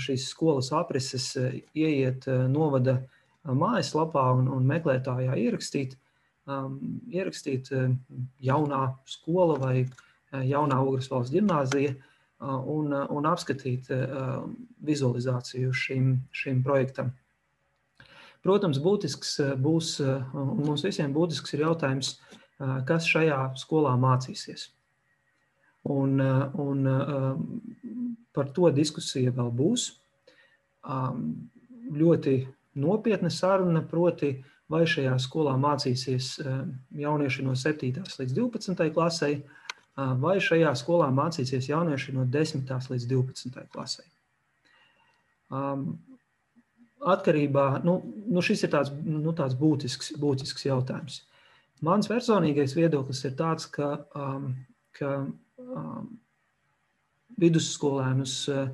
šīs skolas aprises, ieiet novada mājaslapā un, un meklētājā ierakstīt um, ierakstīt uh, jaunā skola vai uh, jaunā Ogres valsts ģimnāzija uh, un, uh, un apskatīt vizualizāciju šim, šim projektam. Protams, būtisks būs, un mums visiem būtisks ir jautājums, kas šajā skolā mācīsies. Un, un par to diskusija vēl būs. Um, ļoti nopietna saruna, proti, uh, vai šajā skolā mācīsies eh, jaunieši no 7. līdz 12. klasē, eh, vai šajā skolā mācīsies jaunieši no 10. līdz 12. klasē. Atkarībā, nu, nu šis ir tāds, nu, tāds būtisks, būtisks jautājums. Mans personīgais viedoklis ir tāds, ka, um, ka um, vidusskolēnus uh,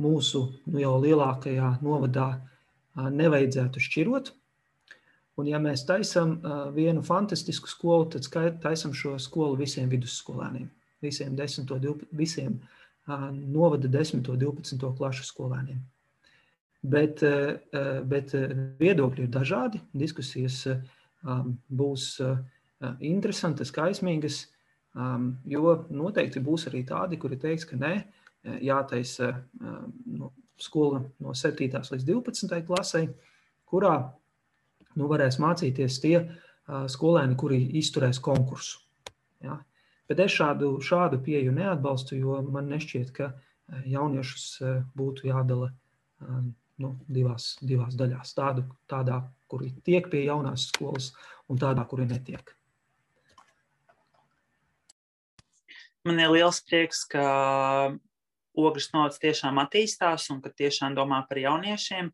mūsu nu, jau lielākajā novadā uh, nevajadzētu šķirot. Un, ja mēs taisām vienu fantastisku skolu, tad taisām šo skolu visiem vidusskolēniem, visiem, 10, 12, visiem novada 10, 12 klašu skolēniem. Bet, bet viedokļi ir dažādi, diskusijas būs interesantas, kaismīgas, jo noteikti būs arī tādi, kuri teiks, ka nē, jātaisa no skola no 7. līdz 12. klasē, kurā nu, varēs mācīties tie skolēni, kuri izturēs konkursu. Ja? Bet es šādu, šādu pieeju neatbalstu, jo man nešķiet, ka jauniešus būtu jādala nu, divās, divās daļās. Tādu, tādā, kuri tiek pie jaunās skolas, un tādā, kuri netiek. Man ir liels prieks, ka ogles novads tiešām attīstās un ka tiešām domā par jauniešiem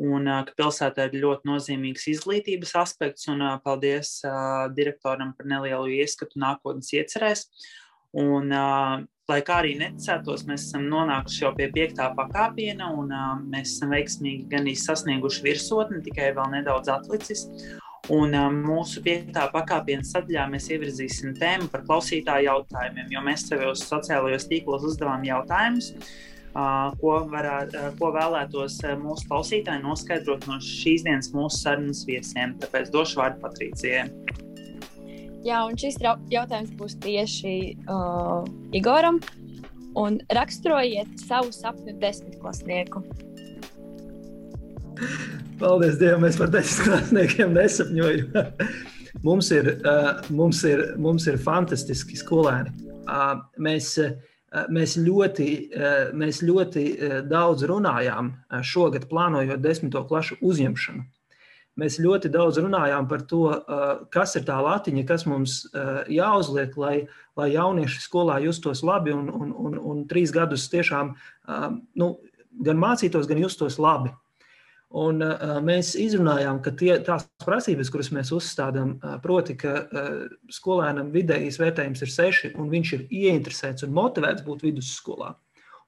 un ka pilsētā ir ļoti nozīmīgs izglītības aspekts. Un, paldies direktoram par nelielu ieskatu nākotnes iecerēs. Un, lai kā arī neticētos, mēs esam nonākuši jau pie piektā pakāpiena, un mēs esam veiksmīgi gan sasnieguši virsotni, tikai vēl nedaudz atlicis. Un mūsu piektā pakāpiena sadaļā mēs ievirzīsim tēmu par klausītāju jautājumiem, jo mēs savos sociālajos tīklos uzdevām jautājumus ko, varētu, ko vēlētos mūsu klausītāji noskaidrot no šīs dienas mūsu sarunas viesiem. Tāpēc došu vārdu Patricijai. Jā, un šis jautājums būs tieši uh, Igoram. Un raksturojiet savu sapņu desmitklasnieku. Paldies Dievam, mēs par desmitklasniekiem nesapņojam. mums, ir, uh, mums, ir, mums ir fantastiski skolēni. Uh, mēs uh, mēs ļoti, eh, mēs ļoti eh, daudz runājām šogad, plānojot desmito klašu uzņemšanu. Mēs ļoti daudz runājām par to, kas ir tā latiņa, kas mums jāuzliek, lai, lai jaunieši skolā justos labi un, un, un, un trīs gadus tiešām nu, gan mācītos, gan justos labi. Un, uh, mēs izrunājām, ka tie, tās prasības, kuras mēs uzstādām, uh, proti, ka uh, skolēnam vidējais vērtējums ir seši, un viņš ir ieinteresēts un motivēts būt vidusskolā,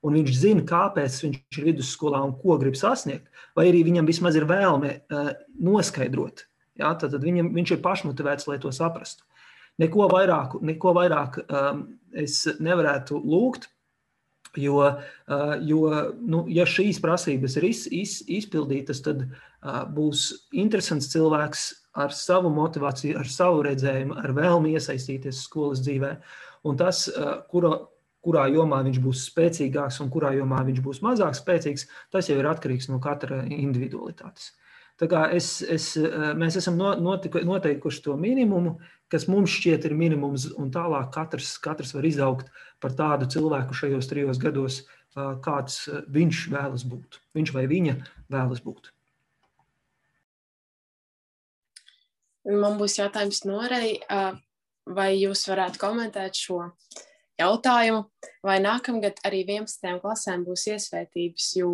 un viņš zina, kāpēc viņš ir vidusskolā un ko grib sasniegt, vai arī viņam vismaz ir vēlme uh, noskaidrot. Ja? Tad, tad viņam, viņš ir pašmotivēts, lai to saprastu. Neko vairāk, neko vairāk um, es nevarētu lūgt Jo, uh, jo nu, ja šīs prasības ir iz, iz, izpildītas, tad uh, būs interesants cilvēks ar savu motivāciju, ar savu redzējumu, ar vēlmi iesaistīties skolas dzīvē. Un tas, kura, kurā jomā viņš būs spēcīgāks un kurā jomā viņš būs mazāk spēcīgs, tas jau ir atkarīgs no katra individualitātes. Es, es, mēs esam notiku, noteikuši to minimumu, kas mums šķiet ir minimums, un tālāk katrs, katrs var izaugt par tādu cilvēku šajos trijos gados, kāds viņš vēlas būt. Viņš vai viņa vēlas būt. Man būs jautājums Norei, vai jūs varētu komentēt šo jautājumu, vai nākamgad arī 11. klasēm būs iesvētības, jo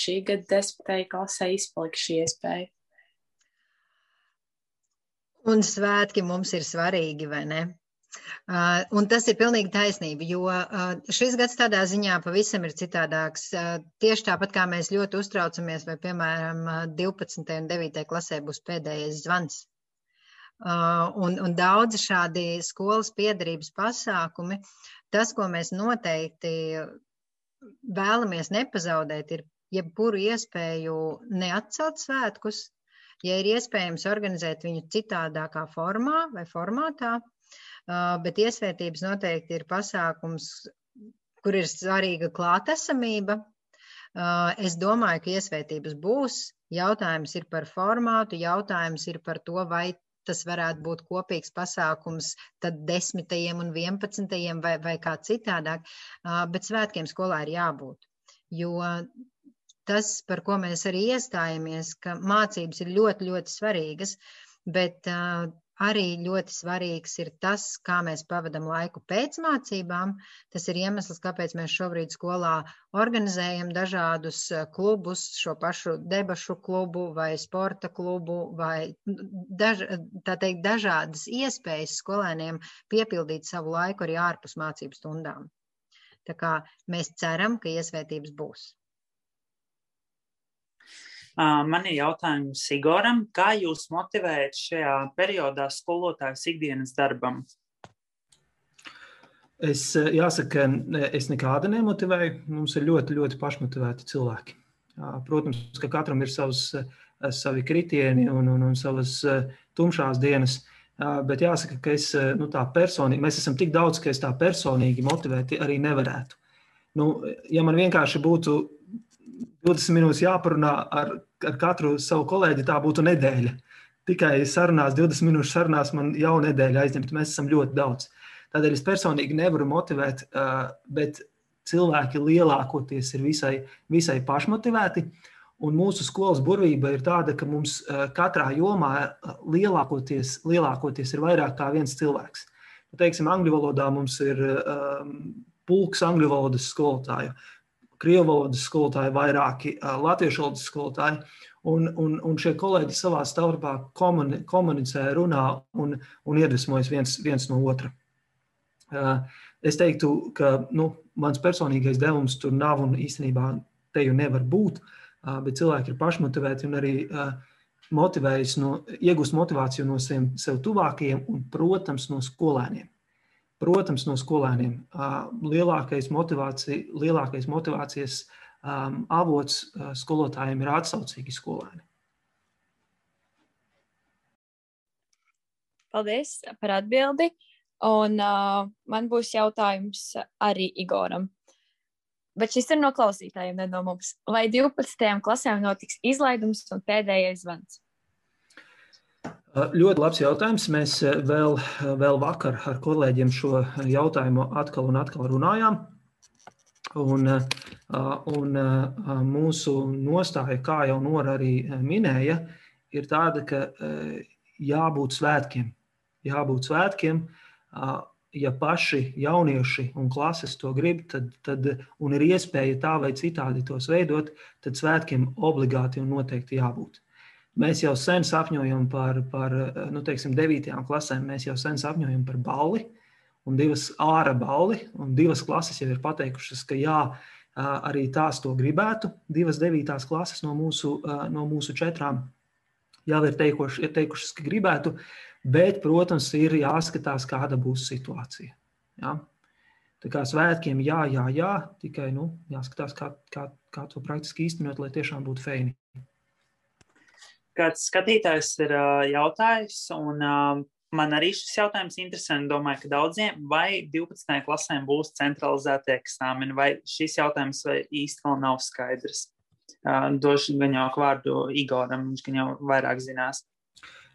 šī gada 10. klasē izpalika šī iespēja. Un svētki mums ir svarīgi, vai ne? Uh, un tas ir pilnīgi taisnība, jo uh, šis gads tādā ziņā pavisam ir citādāks. Uh, tieši tāpat kā mēs ļoti uztraucamies, vai, piemēram, 12. un 9. klasē būs pēdējais zvans. Un, un daudzi šādi skolas piedarības pasākumi, tas, ko mēs noteikti vēlamies nepazaudēt, ir jebkuru iespēju neatcelt svētkus, ja ir iespējams organizēt viņu citādākā formā vai formātā, bet iesvētības noteikti ir pasākums, kur ir svarīga klātesamība. Es domāju, ka iesvētības būs. Jautājums ir par formātu, jautājums ir par to, vai tas varētu būt kopīgs pasākums tad desmitajiem un vienpadsmitajiem vai, vai kā citādāk, bet svētkiem skolā ir jābūt. Jo tas, par ko mēs arī iestājamies, ka mācības ir ļoti, ļoti svarīgas, bet Arī ļoti svarīgs ir tas, kā mēs pavadām laiku pēc mācībām. Tas ir iemesls, kāpēc mēs šobrīd skolā organizējam dažādus eh, klubus, šo pašu debašu klubu vai sporta klubu, vai daž, teikt, dažādas iespējas skolēniem piepildīt savu laiku arī ārpus mācību stundām. Tā kā mēs ceram, ka iesvētības būs. Man ir jautājums Igoram, kā jūs motivējat šajā periodā skolotājus ikdienas darbam? Es jāsaka, es nekādu nemotivēju. Mums ir ļoti, ļoti pašmotivēti cilvēki. Protams, ka katram ir savs, savi kritieni un, un, un savas tumšās dienas. Bet jāsaka, ka es nu, personīgi, mēs esam tik daudz, ka es tā personīgi motivēti arī nevarētu. Nu, ja man vienkārši būtu 20 minūtes jāparunā ar, ar katru savu kolēģi, tā būtu nedēļa. Tikai sarunās, 20 minūšu sarunās man jau nedēļa aizņemta. Mēs esam ļoti daudz. Tādēļ es personīgi nevaru motivēt, bet cilvēki lielākoties ir visai, visai pašmotivēti. Un mūsu skolas burvība ir tāda, ka mums katrā jomā lielākoties, lielākoties ir vairāk kā viens cilvēks. Teiksim, angļu valodā mums ir um, pulks angļu valodas skolotāju krievu valodas skolotāji, vairāki latviešu valodas skolotāji. Un, un, un šie kolēģi savā starpā komuni, komunicē, runā un, un iedvesmojas viens, viens no otra. Es teiktu, ka nu, mans personīgais devums tur nav un īstenībā te jau nevar būt, bet cilvēki ir pašmotivēti un arī motivējas no, iegūst motivāciju no sev, sev tuvākajiem un, protams, no skolēniem. Protams, no skolēniem lielākais, motivācija, lielākais motivācijas avots skolotājiem ir atsaucīgi skolēni. Paldies par atbildi. Un uh, man būs jautājums arī Igoram. Bet šis ir no klausītājiem, ne no mums. Vai 12. klasēm notiks izlaidums un pēdējais zvans? Ļoti labs jautājums. Mēs vēl, vēl vakar ar kolēģiem šo jautājumu atkal un atkal runājām. Un, un mūsu nostāja, kā jau Nora arī minēja, ir tāda, ka jābūt svētkiem. Jābūt svētkiem. Ja paši jaunieši un klases to grib, tad, tad, un ir iespēja tā vai citādi tos veidot, tad svētkiem obligāti un noteikti jābūt. Mēs jau sen sapņojam par, par nu, teiksim, 9. klasēm, mēs jau sen sapņojam par balli un divas ārā balli. Divas klases jau ir pateikušas, ka jā, arī tās to gribētu. Divas 9. klases no mūsu, no mūsu četrām jau ir teikuši, ir teikušas, ka gribētu, bet, protams, ir jāskatās, kāda būs situācija. Ja? Tā kā svētkiem jā, jā, jā, tikai nu, jāskatās, kā, kā, kā to praktiski īstenot, lai tiešām būtu feini. Kāds skatītājs ir jautājis, un man arī šis jautājums interesē. Domāju, ka daudziem vai 12. klasēm būs centralizēti eksāmeni, vai šis jautājums vai īsti vēl nav skaidrs. Došu gan jau vārdu Igoram, viņš gan jau vairāk zinās.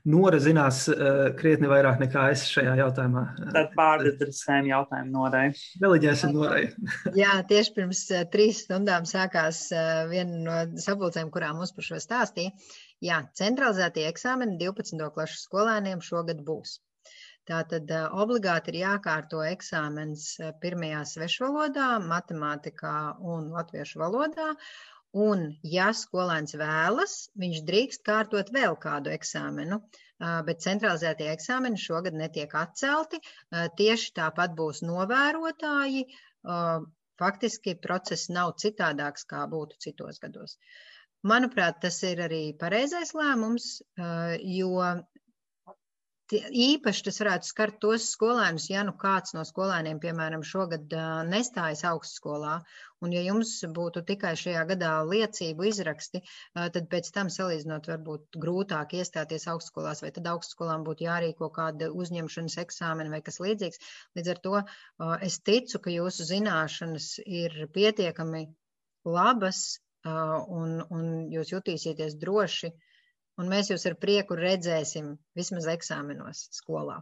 Nora zinās uh, krietni vairāk nekā es šajā jautājumā. Tad pārdedresējam jautājumu Norai. Deleģēsim Norai. [laughs] Jā, tieši pirms uh, trīs stundām sākās uh, viena no sapulcēm, kurām mums par šo stāstīja. Jā, centralizētie eksāmeni 12. klašu skolēniem šogad būs. Tātad uh, obligāti ir jākārto eksāmens pirmajā svešvalodā, matemātikā un latviešu valodā. Un, ja skolēns vēlas, viņš drīkst kārtot vēl kādu eksāmenu, bet centralizētie eksāmeni šogad netiek atcelti. Tieši tāpat būs novērotāji. Faktiski process nav citādāks, kā būtu citos gados. Manuprāt, tas ir arī pareizais lēmums, jo īpaši tas varētu skart tos skolēnus, ja nu kāds no skolēniem, piemēram, šogad nestājas augstskolā, un ja jums būtu tikai šajā gadā liecību izraksti, tad pēc tam salīdzinot varbūt grūtāk iestāties augstskolās, vai tad augstskolām būtu jārīko kāda uzņemšanas eksāmena vai kas līdzīgs. Līdz ar to es ticu, ka jūsu zināšanas ir pietiekami labas, un, un jūs jutīsieties droši un mēs jūs ar prieku redzēsim vismaz eksāmenos skolā.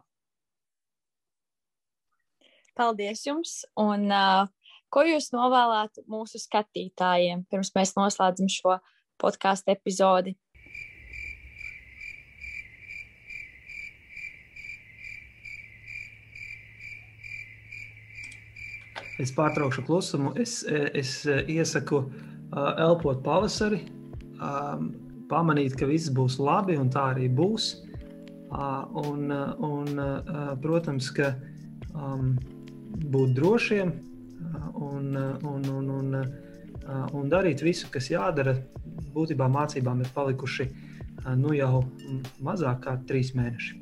Paldies jums! Un, uh, ko jūs novēlētu mūsu skatītājiem, pirms mēs noslēdzam šo podkāstu epizodi? Es pārtraukšu klusumu. Es, es iesaku uh, elpot pavasari. Pamanīt, ka viss būs labi, un tā arī būs. Un, un, protams, ka būt drošiem un, un, un, un, un darīt visu, kas jādara. Būtībā mācībām ir palikuši nu, jau mazāk kā trīs mēneši.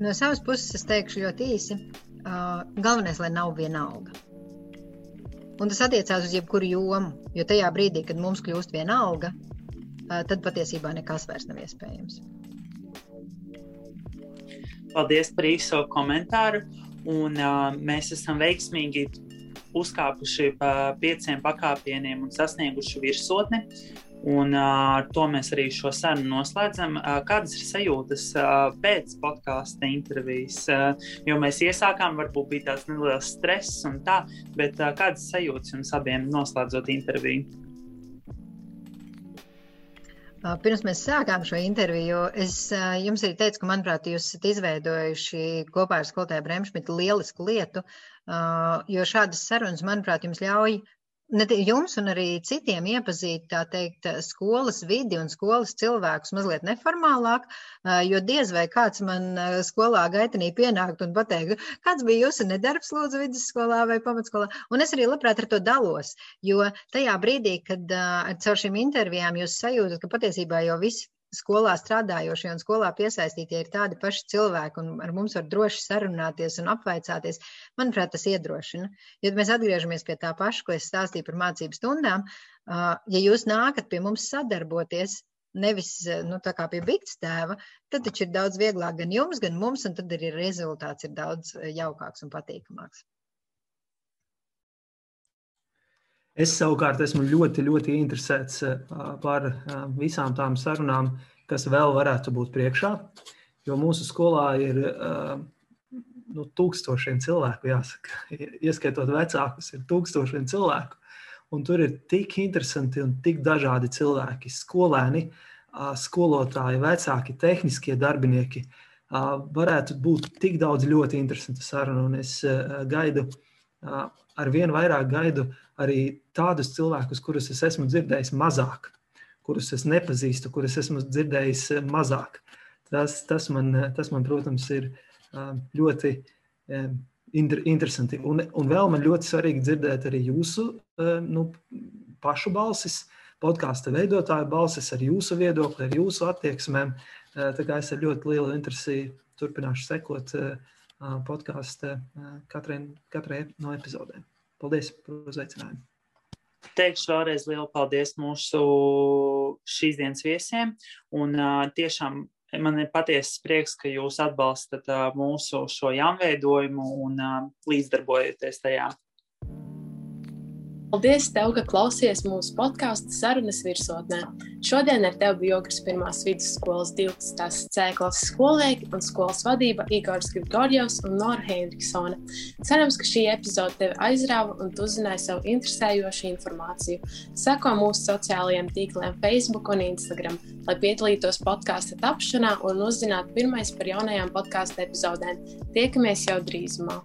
No savas puses es teikšu ļoti īsi. Galvenais, lai nav viena alga. Un tas attiecās uz jebkuru jomu, jo tajā brīdī, kad mums kļūst viena alga, tad patiesībā nekas vairs nav iespējams. Paldies par īso komentāru. Un, uh, mēs esam veiksmīgi uzkāpuši pa pieciem pakāpieniem un sasnieguši virsotni. Un ar to mēs arī šo sarunu noslēdzam. Kādas ir sajūtas pēc podkāstu intervijas? Jo mēs iesākām, varbūt bija tāds neliels stress un tā, bet kādas sajūtas jums abiem noslēdzot interviju? Pirms mēs sākām šo interviju, es jums arī teicu, ka, manuprāt, jūs esat izveidojuši kopā ar skolotāju Bremšmitu lielisku lietu, jo šādas sarunas, manuprāt, jums ļauj ne jums un arī citiem iepazīt, tā teikt, skolas vidi un skolas cilvēkus mazliet neformālāk, jo diez vai kāds man skolā gaitanī pienākt un pateikt, kāds bija jūsu nedarbs lūdzu vidusskolā vai pamatskolā. Un es arī labprāt ar to dalos, jo tajā brīdī, kad caur šīm intervijām jūs sajūtat, ka patiesībā jau visi skolā strādājošie un skolā piesaistītie ir tādi paši cilvēki, un ar mums var droši sarunāties un apvaicāties, manuprāt, tas iedrošina. Ja mēs atgriežamies pie tā paša, ko es stāstīju par mācību stundām, ja jūs nākat pie mums sadarboties, nevis nu, pie bigta tēva, tad taču ir daudz vieglāk gan jums, gan mums, un tad arī rezultāts ir daudz jaukāks un patīkamāks. Es savukārt esmu ļoti, ļoti interesēts par visām tām sarunām, kas vēl varētu būt priekšā. Jo mūsu skolā ir nu, tūkstošiem cilvēku, jāsaka, [laughs] ieskaitot vecākus, ir tūkstošiem cilvēku. Un tur ir tik interesanti un tik dažādi cilvēki, skolēni, skolotāji, vecāki, tehniskie darbinieki. Varētu būt tik daudz ļoti interesantu sarunu, un es gaidu, ar vien vairāk gaidu arī tādus cilvēkus, kurus es esmu dzirdējis mazāk, kurus es nepazīstu, kurus esmu dzirdējis mazāk. Tas, tas, man, tas man, protams, ir ļoti eh, interesanti. Un, un vēl man ļoti svarīgi dzirdēt arī jūsu nu, pašu balsis, podkāstu veidotāju balsis, ar jūsu viedokli, ar jūsu attieksmēm. Tā kā es ar ļoti lielu interesi turpināšu sekot podkāstu katrai, no epizodēm. Paldies par uzaicinājumu! Teikšu vēlreiz lielu paldies mūsu šīs dienas viesiem. Un uh, tiešām man ir patiesas prieks, ka jūs atbalstat uh, mūsu šo jaunveidojumu un uh, līdzdarbojaties tajā. Paldies, tev, ka klausies mūsu podkāstu sarunas virsotnē. Šodien ar tevi Jogras pirmās vidusskolas 12. C klases skolnieki un skolas vadība Igors Grigorjevs un Nora Heinriksone. Cerams, ka šī epizode tevi aizrāva un tu uzzināji savu interesējošu informāciju. Seko mūsu sociālajiem tīkliem Facebook un Instagram, lai piedalītos podkāstu tapšanā un uzzinātu pirmais par jaunajām podkāstu epizodēm. Tiekamies jau drīzumā!